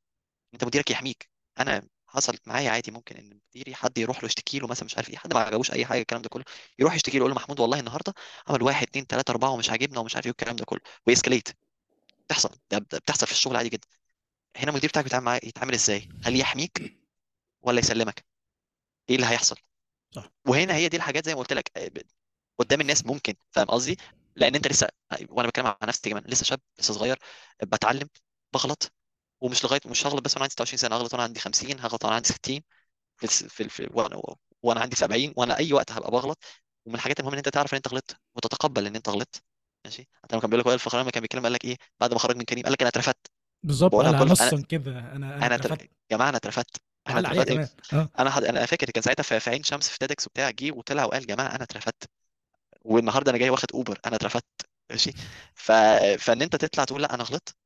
أنت مديرك يحميك. أنا حصلت معايا عادي ممكن إن مديري حد يروح له يشتكي له مثلا مش عارف إيه حد ما عجبوش أي حاجة الكلام ده كله يروح يشتكي له يقول له محمود والله النهارده عمل واحد اتنين تلاتة أربعة ومش عاجبنا ومش عارف إيه الكلام ده كله و escalate بتحصل ده بتحصل في الشغل عادي جدا. هنا المدير بتاعك بيتعامل معاه يتعامل إزاي؟ هل يحميك ولا يسلمك؟ إيه اللي هيحصل؟ صح. وهنا هي دي الحاجات زي ما قلت لك آه، قدام الناس ممكن فاهم قصدي؟ لأن أنت لسه وأنا بتكلم عن نفسي كمان لسه شاب لسه صغير بتعلم بغلط. ومش لغاية مش هغلط بس وأنا عندي 26 سنة هغلط وأنا عندي 50 هغلط وأنا عندي 60 في في, في وأنا وأنا عندي 70 وأنا أي وقت هبقى بغلط. ومن الحاجات المهمة إن أنت تعرف إن أنت غلطت وتتقبل إن أنت غلطت. ماشي؟ حتى لما كان بيقول لك وائل الفخراني لما كان بيتكلم قال لك إيه؟ بعد ما خرج من كريم قال لك أنا اترفدت. بالظبط أنا نصا كده أنا أنا أنا تر... اترفدت. يا جماعة أنا اترفدت. عليها اترفدت. آه. أنا حد... أنا فاكر كان ساعتها في في عين شمس في تيدكس وبتاع جه وطلع وقال يا جماعة أنا اترفدت. والنهاردة أنا جاي واخد أوبر أنا اترفدت. ماشي؟ ف... فإن أنت تطلع تقول لأ أنا غلطت.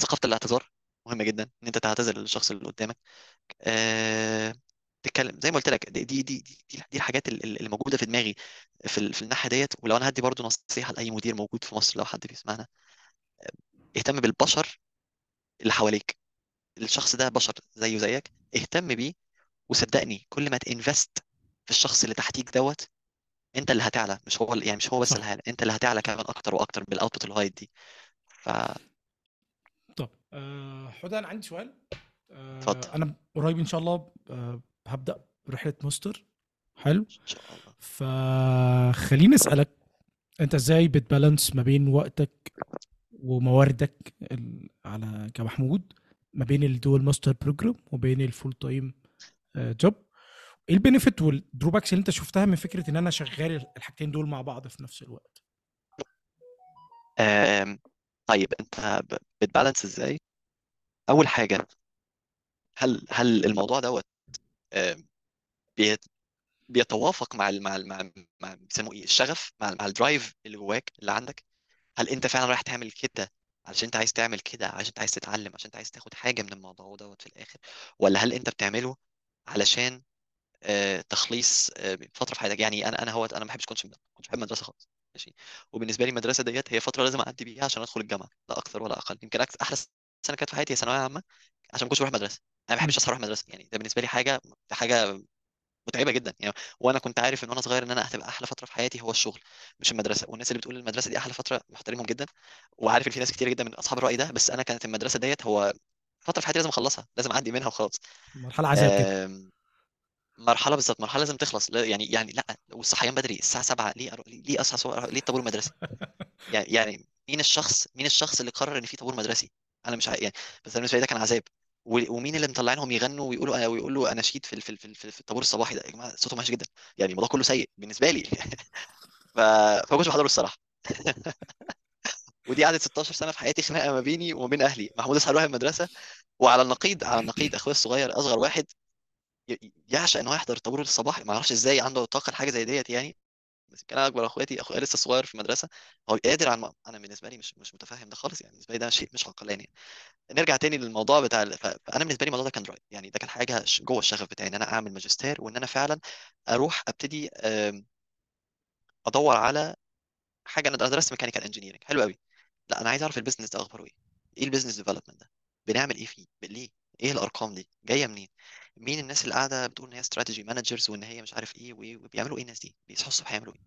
ثقافة الاعتذار. مهمه جدا إن أنت تعتذر للشخص اللي قدامك. أه... تتكلم زي ما قلت لك دي دي دي دي, دي الحاجات ال- ال- اللي موجودة في دماغي في ال- في الناحية ديت. ولو أنا هدي برضو نصيحة لأي مدير موجود في مصر لو حد بيسمعنا اهتم بالبشر اللي حواليك. الشخص ده بشر زيه زيك اهتم بيه وصدقني كل ما ت invest في الشخص اللي تحتيك دوت أنت اللي هتعلى مش هو يعني مش هو بس اللي صح هيعلى أنت اللي هتعلى كمان أكتر وأكتر بال output الهاي دي فاتفضل آه حدى أنا عندي سؤال. آه أنا قريب إن شاء الله آه هبدأ رحله ماستر حلو. إن شاء الله. فخليني أسألك أنت إزاي بت balance ما بين وقتك ومواردك على كمحمود ما بين ال dual master program وبين ال full time job إيه ال benefit وال drawbacks اللي أنت شفتها من فكرة إن أنا شغال الحاجتين دول مع بعض في نفس الوقت؟ طيب أنت بت balance إزاي؟ أول حاجة هل هل الموضوع دوت بيت- بيتوافق مع ال مع ال مع مع بيسموه إيه الشغف مع ال- مع ال drive اللي جواك اللي عندك؟ هل أنت فعلا رايح تعمل كده علشان أنت عايز تعمل كده عشان أنت عايز تتعلم عشان أنت عايز تاخد حاجة من الموضوع دوت في الآخر؟ ولا هل أنت بتعمله علشان آه، تخليص آه، فترة في حياتك؟ يعني أنا أنا هو أنا ما بحبش كنتش كنتش بحب المدرسة خالص. ماشي. وبالنسبة لي المدرسة ديت هي فترة لازم أعدي بيها عشان أدخل الجامعة لا أكثر ولا أقل. يمكن أكثر أحلى سنة كانت في حياتي هي ثانوية عامة عشان ما كنتش بروح مدرسة. أنا ما. بحبش اصحى أروح مدرسة. يعني ده بالنسبة لي حاجة حاجة متعبة جدا. يعني وأنا كنت عارف ان وأنا صغير إن أنا هتبقى أحلى فترة في حياتي هو الشغل مش المدرسة. والناس اللي بتقول المدرسة دي أحلى فترة محترمهم جدا. وعارف إن في ناس كتير جدا من أصحاب الرأي ده بس أنا كانت المدرسة ديت هو فترة في حياتي لازم أخلصها لازم أعدي منها وخلاص. مرحلة عذاب كده. مرحلة بالظبط مرحلة لازم تخلص. لا- يعني يعني لأ والصحيان بدري الساعة 7 ليه أرو... ليه أصحى صبح- ليه الطابور المدرسي؟ *laughs* يعني يعني مين الشخص مين الشخص اللي قرر إن في طابور مدرسي؟ أنا مش يعني بس بالنسبة لي ده كان عذاب. ومين اللي مطلعينهم يغنوا ويقولوا ويقولوا اناشيد في في في في الطابور الصباحي ده. يا جماعة صوتهم وحش جدا. يعني الموضوع كله سيء بالنسبة لي. *laughs* ف... فما كنتش بحضره الصراحة. *laughs* ودي قعدت 16 سنة في حياتي خناقة ما بيني وما بين أهلي. محمود اصحى يروح المدرسة. وعلى النقيض على النقيض أخويا الصغير أصغر واحد يعشق إن هو يحضر الطابور الصباحي ما أعرفش إزاي عنده طاقة لحاجة زي ديت يعني. بس كان أكبر أخواتي أخويا لسه صغير في المدرسة هو قادر الم... أنا بالنسبة لي مش مش متفهم ده خالص يعني بالنسبة لي ده شيء مش عقلاني نرجع تاني للموضوع بتاع ال- ف- فأنا بالنسبة لي الموضوع ده كان drive يعني ده كان حاجة جوه الشغف بتاعي إن أنا أعمل ماجستير وإن أنا فعلا أروح أبتدي أدور على حاجة. أنا درست mechanical engineering حلو قوي لأ أنا عايز أعرف ال business ده أخباره إيه؟ إيه ال business development ده؟ بنعمل إيه فيه؟ ليه؟ إيه الأرقام دي؟ جاية منين؟ مين الناس اللي قاعدة بتقول إن هي strategy managers وإن هي مش عارف إيه وايه وبيعملوا إيه الناس دي؟ بيصحوا الصبح يعملوا إيه؟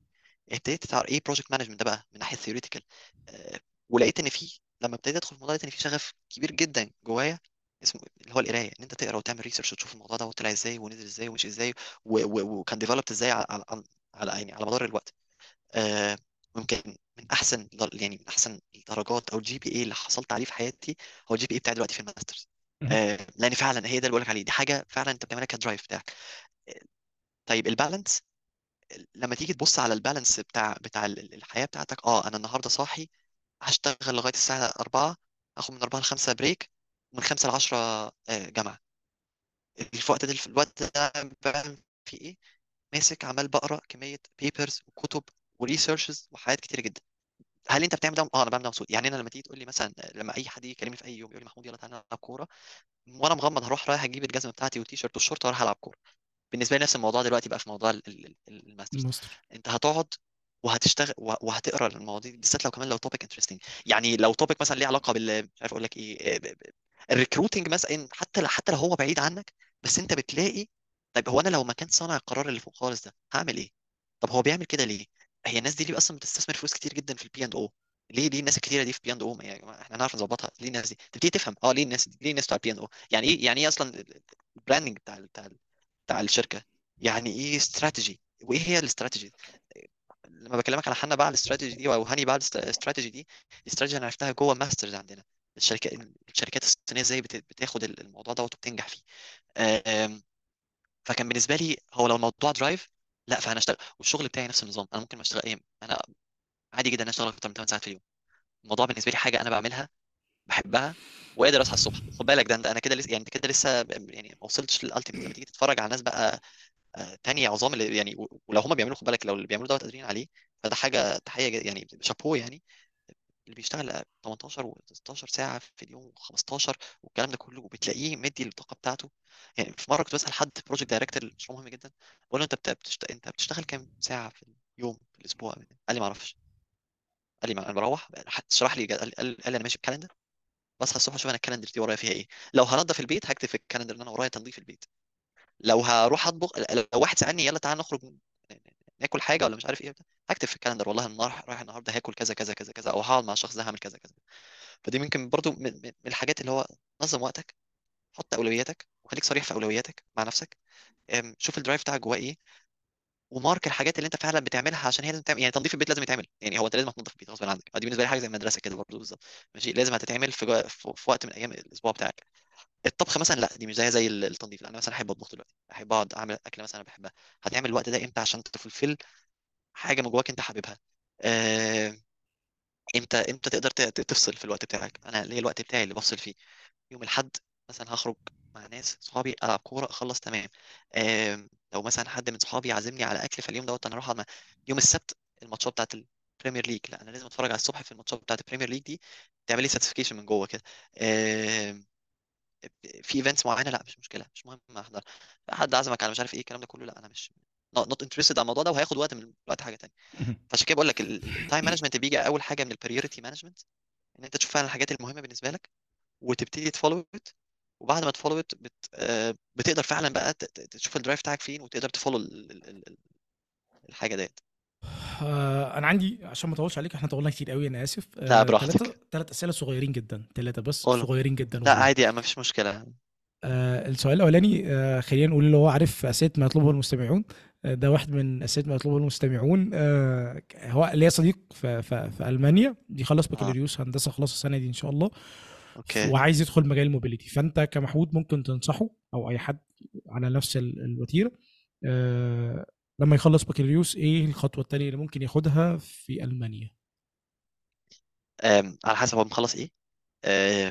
ابتديت تعرف إيه project management ده بقى من ناحية theoretical آه ولقيت إن في لما ابتديت أدخل في الموضوع لقيت إن في شغف كبير جدا جوايا اسمه اللي هو القرايه إن أنت تقرأ وتعمل research وتشوف الموضوع ده وطلع إزاي ونزل إزاي ومشي إزاي وكان developed إزاي على على يعني على مدار الوقت. آه ممكن من أحسن يعني من أحسن الدرجات أو ال GPA اللي حصلت عليه في حياتي هو ال GPA بتاعي دلوقتي في ال masters. آه لأن فعلا هي ده اللي بقول لك عليه دي حاجة فعلا أنت بتعملها ك drive بتاعك. آه، طيب ال balance لما تيجي تبص على ال balance بتاع بتاع ال- ال- الحياة بتاعتك آه أنا النهارده صاحي هشتغل لغاية الساعة 4 آخد من 4 ل 5 break ومن 5 ل 10 آه، جامعة. في الوقت ده في الوقت ده بعمل فيه إيه؟ ماسك عمال بقرأ كمية papers وكتب و researches وحاجات كتير جدا. هل أنت بتعمل ده آه أنا بعمل ده مبسوط يعني أنا لما تيجي تقول لي مثلا لما أي حد يجي يكلمني في أي يوم يقول لي محمود يلا تعالى نلعب كورة. وأنا مغمض هروح رايح أجيب الجزمة بتاعتي والتيشيرت والشورت وأروح ألعب كورة. بالنسبة لي نفس الموضوع دلوقتي بقى في موضوع ال- ال- ال- ال masters. الماستر. أنت هتقعد وهتشتغل وه- وهتقرأ المواضيع دي، بالذات لو كمان لو topic interesting يعني لو topic مثلا ليه علاقة بال مش عارف أقول لك إيه ال recruiting مثلا حتى حتى لو هو بعيد عنك بس أنت بتلاقي طيب هو أنا لو مكان صانع القرار اللي فوق خالص ده هعمل إيه؟ طب هو بيعمل كده ليه؟ هي الناس دي ليه أصلا بتستثمر فلوس كتير جدا في البي اند أو ليه؟ ليه الناس الكتيرة دي في بي اند أو يا جماعة إحنا نعرف نظبطها. ليه الناس دي؟ تبتدي تفهم آه ليه الناس دي؟ ليه الناس بتوع البي اند أو يعني إيه؟ يعني إيه أصلا البراندنج بتاع بتاع بتاع الشركة؟ يعني إيه استراتيجي وإيه هي الاستراتيجي لما بكلمك على حنا بقى الاستراتيجي دي أو هاني بقى الاستراتيجي دي الاستراتيجي أنا عرفتها جوه ماسترز عندنا. الشركات الشركات الصينية إزاي بت- بتاخد الموضوع ده وبتنجح فيه. آم، فكان بالنسبة لي هو لو الموضوع درايف لا فأنا أشتغل. والشغل بتاعي نفس النظام. أنا ممكن ما أشتغل إيه أنا عادي جدا أشتغل أكتر من 8 ساعات في اليوم. الموضوع بالنسبة لي حاجة أنا بعملها بحبها وقادر أصحى الصبح. خد بالك ده أنت أنا كده لسه يعني أنت كده لسه يعني ما وصلتش لل ultimate لما تيجي تتفرج على ناس بقى آه، تانية عظام اللي يعني ولو هم بيعملوا خد بالك لو اللي بيعملوا دوت قادرين عليه فده حاجة تحية يعني شابوه يعني. اللي بيشتغل 18 و16 ساعة في اليوم و15 والكلام ده كله وبتلاقيه مدي الطاقة بتاعته. يعني في مرة كنت بسأل حد project director مشروع مهم جدا بقول له أنت بت- بتشت... أنت بتشتغل كام ساعة في اليوم في الأسبوع؟ قال لي ما أعرفش. قال لي ما أنا بروح حتى شرح لي قال لي أنا ماشي ب calendar بصحى الصبح أشوف أنا ال calendar دي ورايا فيها إيه. لو هنضف البيت هكتب في ال calendar إن أنا ورايا تنظيف البيت. لو هروح أطبخ لو واحد سألني يلا تعالى نخرج ناكل حاجة ولا مش عارف إيه هكتب في ال calendar والله النهار رايح النهارده هاكل كذا كذا كذا كذا أو هقعد مع الشخص ده هعمل كذا كذا فدي ممكن برضو من من- الحاجات اللي هو نظم وقتك حط أولوياتك وخليك صريح في أولوياتك مع نفسك. شوف ال drive بتاعك جواه إيه. و mark الحاجات اللي انت فعلا بتعملها عشان هي لازم تعمل يعني تنظيف البيت لازم يتعمل. يعني هو انت لازم هتنظف البيت غصب عنك. دي بالنسبة لي حاجة زي المدرسة كده برضه بالظبط. ماشي؟ لازم هتتعمل في, جو... في وقت من أيام الأسبوع بتاعك. الطبخ مثلا لأ دي مش زي زي التنظيف. أنا مثلا أحب أطبخ دلوقتي. أحب أقعد أعمل أكل مثلا أنا بحبها. هتعمل الوقت ده إمتى عشان ت fulfill؟ حاجة من جواك أنت حاببها. آه، إمتى إمتى تقدر تفصل في الوقت بتاعك؟ أنا ليا الوقت بتاعي اللي بفصل فيه. يوم الأحد مثلا هخرج مع ناس صحابي ألعب كورة أخلص تمام. آم، لو مثلا حد من صحابي عازمني على أكل فاليوم دوت أنا أروح يوم السبت الماتشات بتاعت البريمير ليج لا أنا لازم أتفرج على الصبح في الماتشات بتاعت البريمير ليج دي تعمل لي satisfaction من جوه كده. آم، في events معينة؟ لا مش مشكلة مش مهم أحضر. حد عزمك على مش عارف إيه الكلام ده كله لا أنا مش not interested على الموضوع ده وهياخد وقت من الوقت حاجة تانية. فعشان كده بقول لك ال time management بيجي أول حاجة من ال priority management إن أنت تشوف فعلا الحاجات المهمة بالنسبة لك وتبتدي ت follow it وبعد ما ت follow بت... آه، بتقدر فعلا بقى تشوف ال drive بتاعك فين وتقدر ت follow ال- ال- ال- ال- الحاجة ديت. آه، أنا عندي عشان ما أطولش عليك إحنا طولنا كتير قوي أنا آسف. لا ثلاثة براحتك. ثلاث أسئلة صغيرين جدا ثلاثة بس قول. صغيرين جدا لا والله عادي ما فيش مشكلة. آه السؤال الأولاني آه خلينا نقول اللي هو عارف أسئلة ما يطلبه المستمعون. آه ده واحد من أسئلة ما يطلبه المستمعون. آه هو ليا صديق في, في, في ألمانيا. بيخلص بكالوريوس هندسة خلاص السنة دي إن شاء الله. okay. وعايز يدخل مجال ال mobility فأنت كمحمود ممكن تنصحه أو أي حد على نفس ال- الوتيرة آه لما يخلص بكالوريوس إيه الخطوة التانية اللي ممكن ياخدها في ألمانيا؟ على حسب هو مخلص إيه.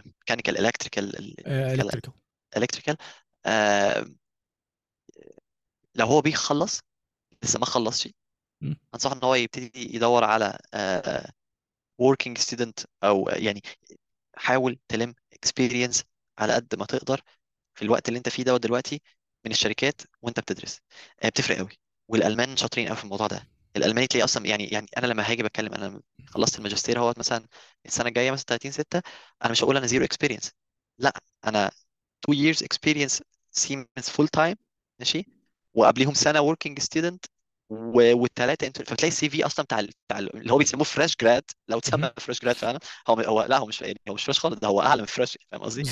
mechanical electrical آه electrical electrical لو هو بيخلص لسه ما خلصش انصح إن هو يبتدي يدور على آه، working student أو يعني حاول تلم experience على قد ما تقدر في الوقت اللي انت فيه ده دلوقتي من الشركات وانت بتدرس. آه، بتفرق قوي. والألمان شاطرين قوي في الموضوع ده. الألماني تلاقي أصلا يعني يعني أنا لما هاجي بتكلم أنا خلصت الماجستير أهوت مثلا السنة الجاية مثلا 30 6 أنا مش هقول أنا zero experience لا أنا 2 years experience Siemens full time ماشي وقبليهم سنة working student والثلاثه أنتوا فتلاقي ال CV أصلا بتاع بتاع ال- اللي هو بيسموه fresh grad لو اتسمى fresh grad فعلا هو هو لا هو مش يعني هو مش fresh خالص ده هو أعلى من fresh فاهم قصدي؟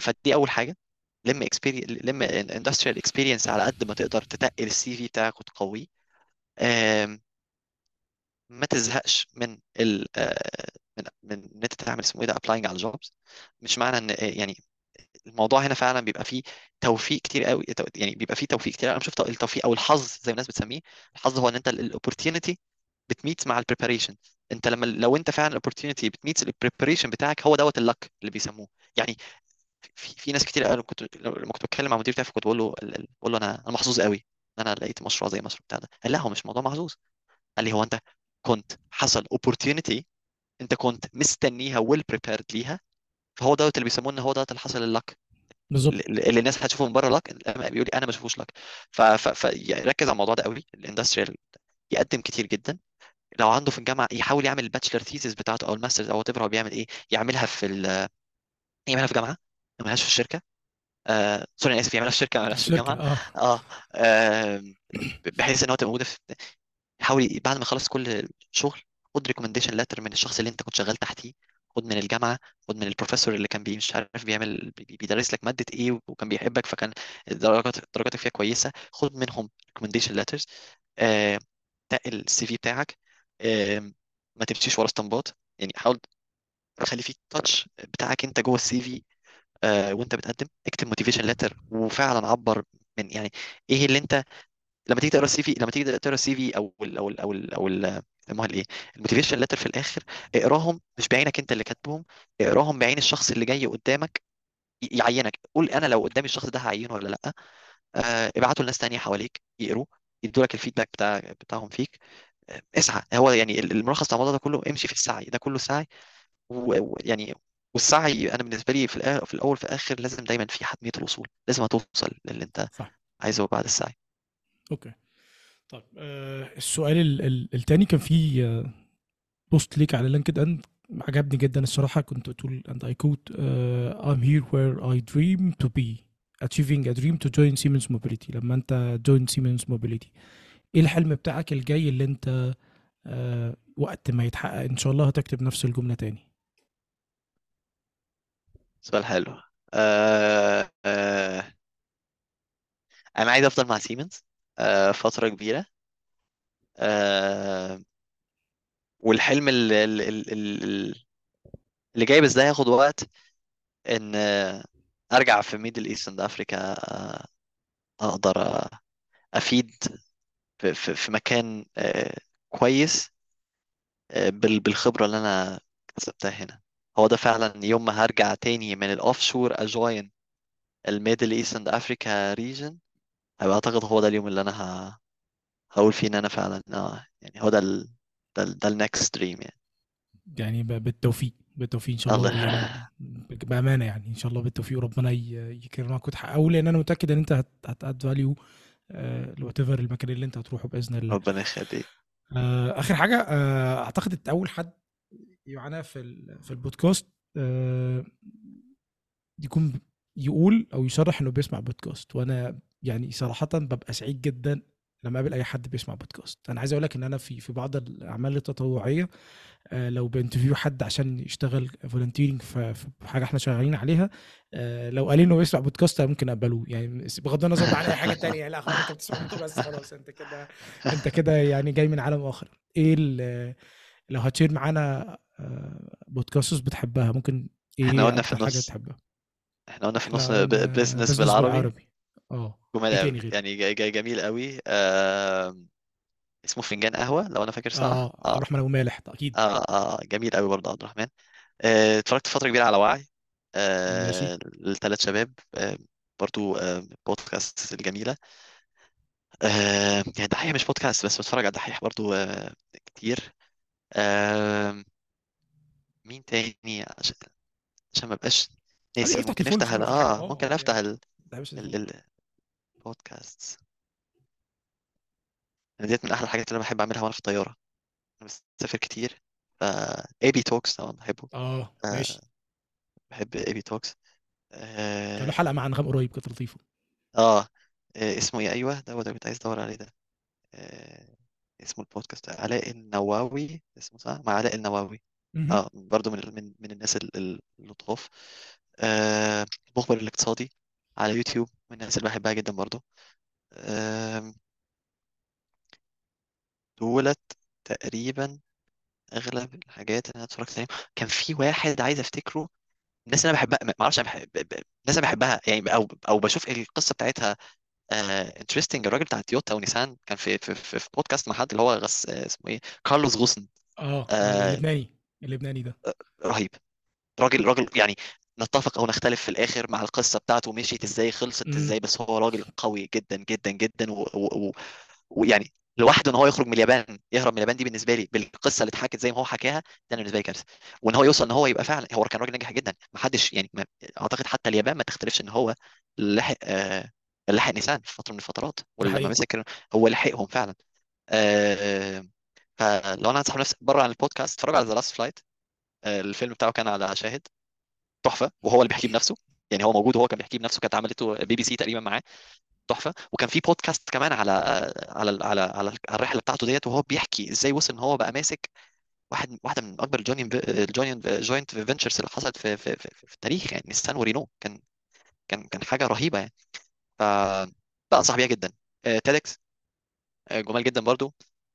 فدي أول حاجة. لم experience لم industrial experience على قد ما تقدر تتقل ال CV بتاعك وتقويه. ما تزهقش من ال آه، من من إن أنت تعمل اسمه إيه ده applying على jobs مش معنى إن يعني الموضوع هنا فعلا بيبقى فيه توفيق كتير قوي يعني بيبقى فيه توفيق كتير قوي. أنا بشوف التوفيق أو الحظ زي ما الناس بتسميه. الحظ هو إن أنت ال opportunity بت meet مع ال preparation أنت لما لو أنت فعلا ال opportunity بت meet ال preparation بتاعك هو دوت ال luck اللي بيسموه. يعني في, في ناس كتير قالوا كنت لما كنت بتكلم مع المدير بتاعي كنت بقول له بقول له أنا أنا محظوظ قوي إن أنا لقيت مشروع زي المشروع بتاع ده. قال لا هو مش موضوع محظوظ. قال لي هو أنت كنت حصل opportunity أنت كنت مستنيها well prepared ليها فهو دوت اللي بيسموه إن هو دوت اللي حصل ال luck بالظبط. اللي الناس هتشوفه من بره luck بيقول لي أنا ما بشوفوش luck. ف, ف, ف يعني على الموضوع ده قوي. ال industrial يقدم كتير جدا. لو عنده في الجامعة يحاول يعمل ال bachelor thesis بتاعته أو ال masters أو what هو بيعمل إيه يعملها في ال... يعملها في جامعه ما يعملهاش في الشركة. آه sorry أنا آسف يعملها في الشركة ما يعملهاش في الجامعة. آه. آه آه، بحيث إن هو تبقى موجودة في حاول بعد ما يخلص كل شغل خد recommendation letter من الشخص اللي أنت كنت شغال تحتيه. خد من الجامعة خد من البروفيسور اللي كان بي مش عارف بيعمل بي- بيدرس لك مادة إيه وكان بيحبك فكان درجات درجاتك فيها كويسة. خد منهم recommendation letters آه تقل ال CV بتاعك ما تمشيش ورا اسطمبات. يعني حاول تخلي فيه touch بتاعك أنت جوه ال CV آه وأنت بتقدم. اكتب motivation letter وفعلا عبر من يعني إيه اللي أنت لما تيجي تقرأ ال CV لما تيجي تقرأ ال CV أو ال أو ال أو ال أو ال يسموها الايه ال motivation letter في الآخر اقراهم مش بعينك أنت اللي كاتبهم اقراهم بعين الشخص اللي جاي قدامك يعينك. قول أنا لو قدامي الشخص ده هعينه ولا لأ؟ آه ابعته لناس تانية حواليك يقروا يدوا لك ال feedback بتاع بتاعهم فيك. آه، اسعى. هو يعني ال- الملخص بتاع الموضوع ده كله امشي في السعي. ده كله سعي. ويعني والسعي أنا بالنسبة لي في الآ- في الأول في الآخر لازم دايما في حتمية الوصول. لازم هتوصل للي أنت صح. عايزه بعد السعي. okay. طيب آه السؤال ال- ال- التاني كان آه، post ليك على لينكد إن عجبني جدا الصراحة كنت تقول and I quote uh, I'm here where I dream to be achieving a dream to join Siemens Mobility. لما أنت join Siemens Mobility إيه الحلم بتاعك الجاي اللي أنت آه وقت ما يتحقق؟ إن شاء الله هتكتب نفس الجملة تاني. سؤال حلو. آه آه أنا عايز أفضل مع سيمنز آه، فترة كبيرة. آه، والحلم ال- ال- ال- ال- اللي جاي بس ده هياخد وقت إن أرجع في Middle East and Africa أقدر آه، أفيد في في مكان كويس بال- بالخبرة اللي أنا كسبتها هنا. هو ده فعلا يوم ما هرجع تاني من ال offshore أ join ال Middle East and Africa region هيبقى أعتقد هو ده اليوم اللي أنا ه- هقول فيه إن أنا فعلا آه يعني هو ده ال ده ال ده ال next dream يعني. يعني ب- بالتوفيق بالتوفيق إن شاء الله الله يعني *laughs* بأمانة يعني إن شاء الله بالتوفيق وربنا ي- يكرمك وتحققه لأن أنا متأكد إن أنت هت add value ل whatever المكان اللي أنت هتروحه بإذن الله. ربنا يخليك. آه، آخر حاجة آه، أعتقد انت أول حد معانا في ال- في البودكاست آه، يكون يقول أو يصرح إنه بيسمع بودكاست. وأنا يعني صراحة ببقى سعيد جدا لما أقابل أي حد بيسمع بودكاست أنا عايز أقول لك إن أنا في في بعض الأعمال التطوعية آه، لو ب interview حد عشان يشتغل volunteering في حاجة إحنا شغالين عليها آه، لو قال إنه بيسمع بودكاست ممكن أقبله. يعني بغض النظر عن أي حاجة تانية. لا خلاص أنت بتسمع بس خلاص أنت كده أنت كده يعني جاي من عالم آخر. إيه لو هتشير معانا آه، بودكاستس بتحبها ممكن إحنا إيه قلنا في النص. إحنا قلنا في إحنا النص بزنس بالعربي. بالعربي. آه. جمال إيه قوي. تاني غيره؟ يعني جاي, جاي جميل قوي. آه اسمه فنجان قهوة لو أنا فاكر صح. آه عبد آه الرحمن أبو مالح ده أكيد. آه آه جميل قوي برضه عبد الرحمن. آه، اتفرجت فترة كبيرة على وعي. ماشي. آه شباب. آه برضو آه بودكاست الجميلة. آه يعني دحيح مش بودكاست بس بتفرج على دحيح برضو آه كتير. آه مين تاني؟ عشان عشان ما بقاش ناسي. افتح ممكن تليفون أفتح ال- في حاجة آه آه ممكن آه أفتح يعني ال ده مش ال ال البودكاست أنا ديت من أحلى الحاجات اللي أنا بحب أعملها وأنا في الطيارة. أنا بسافر كتير ف AB Talks طبعا بحبه. آه آه ماشي. بحب AB Talks كان له آه, حلقة مع أنغام قريب كانت لطيفة. آه. آه، اسمه إيه؟ أيوه ده هو ده كنت عايز أدور عليه ده. آه، اسمه البودكاست علاء النواوي. اسمه صح؟ مع علاء النواوي. مهم. آه برضو من من من الناس ال- ال- اللطاف. آه المخبر الاقتصادي. على يوتيوب من الناس اللي بحبها جدا برضو. آه دولت تقريبا أغلب الحاجات اللي أنا اتفرجت عليها كان في واحد عايز أفتكره الناس اللي أنا بحبها ما أعرفش أنا بحب ب- ب- الناس اللي بحبها يعني أو أو بشوف القصة بتاعتها interesting الراجل بتاع تويوتا ونيسان كان في في في, في بودكاست مع حد اللي هو غصن آه، اسمه إيه كارلوس غصن. آه آه اللبناني اللبناني ده. رهيب. راجل راجل يعني نتفق أو نختلف في الآخر مع القصة بتاعته مشيت إزاي خلصت إزاي بس هو راجل قوي جدا جدا جدا ويعني لوحده إن هو يخرج من اليابان يهرب من اليابان دي بالنسبة لي بالقصة اللي اتحكت زي ما هو حكاها ده بالنسبة لي كارثة. وإن هو يوصل إن هو يبقى فعلا هو كان راجل ناجح جدا ما حدش يعني ما أعتقد حتى اليابان ما تختلفش إن هو لحق آه لحق نيسان في فترة من الفترات ولما مسك هو لحقهم فعلا. آه فلو أنا انصح نفسي بره عن البودكاست اتفرج على The Last Flight الفيلم بتاعه كان على شاهد. تحفة. وهو اللي بيحكيه بنفسه. يعني هو موجود وهو كان بيحكيه بنفسه كانت عملته بي بي سي تقريبا معاه. تحفة. وكان في بودكاست كمان على على على على الرحلة بتاعته ديت وهو بيحكي إزاي وصل إن هو بقى ماسك واحد واحدة من أكبر ال joint ال joint joint ventures اللي حصلت في في, في, في التاريخ. يعني نيسان ورينو. كان كان كان حاجة رهيبة يعني. ف لا انصح بيها جدا. TEDx جمال جدا برضو.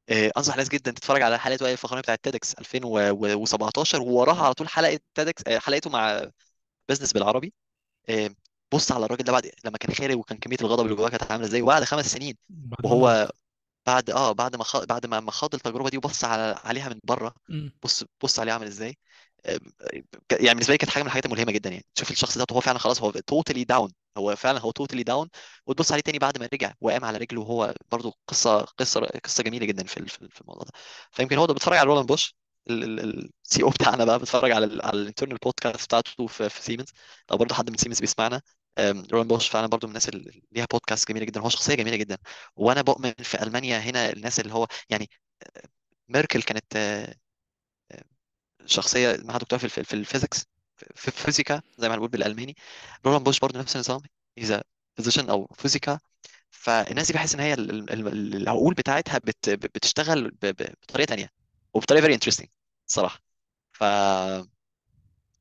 آه، أنصح ناس جدا تتفرج على حلقة وائل الفخراني بتاعت TEDx 2017 ووراها على طول حلقة TEDx حلقته مع business بالعربي. آه، بص على الراجل ده بعد لما كان خارج وكان كمية الغضب اللي جواه كانت عاملة إزاي وبعد خمس سنين بعد ما نضج وهو بعد آه بعد ما خ... بعد ما ما خاض التجربة دي وبص على عليها من بره بص بص عليه عامل إزاي. آه، ك- يعني بالنسبة لي كانت حاجة من الحاجات الملهمة جدا يعني. تشوف الشخص ده هو فعلا خلاص هو totally down هو فعلا هو totally down وتبص عليه تاني بعد ما رجع وقام على رجله وهو برضو قصة قصة قصة جميلة جدا في في الموضوع ده. فيمكن هو ده بتفرج على رولان بوش ال CEO بتاعنا بقى بتفرج على ال على ال internal podcast بتاعته في, في سيمنز لو برضو حد من سيمنز بيسمعنا رولان بوش فعلا برضو من الناس اللي ليها بودكاست جميلة جدا. هو شخصية جميلة جدا. وأنا بؤمن في ألمانيا هنا الناس اللي هو يعني ميركل كانت آه، شخصية معاها دكتوراه في في ال physics في Physiker زي ما هنقول بالألماني رولان بوش برضه نفس النظام as a physician أو Physiker فالناس دي بحس إن هي ال- ال- ال- العقول بتاعتها بت بتشتغل ب- ب- بطريقة تانية وبطريقة very interesting الصراحه ف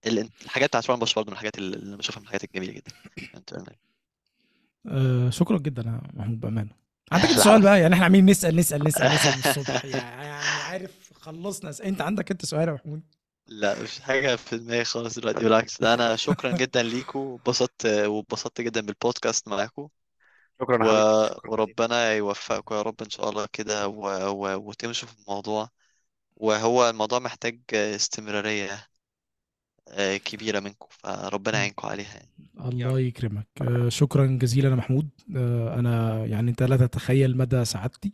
ال- الحاجات بتاعت رولان بوش برضه من الحاجات اللي بشوفها من الحاجات الجميلة جدا. آه شكرا جدا يا محمود بامانه عندك. *laughs* سؤال بقى يعني إحنا عاملين نسأل نسأل نسأل نسال الصبح. يعني عارف خلصنا. أنت عندك أنت سؤال يا محمود؟ لا مش حاجة في دماغي خالص دلوقتي بالعكس. ده أنا شكرا جدا ليكم وبسطت واتبسطت جدا بالبودكاست معاكم شكرا و... يا حبيبي شكرا وربنا يوفقكم يا رب إن شاء الله كده و... و... وتمشوا في الموضوع. وهو الموضوع محتاج استمرارية آه، كبيرة منكم فربنا يعينكم عليها يعني. الله يكرمك. آه، شكرا جزيلا يا محمود. آه، أنا يعني أنت لا تتخيل مدى سعادتي.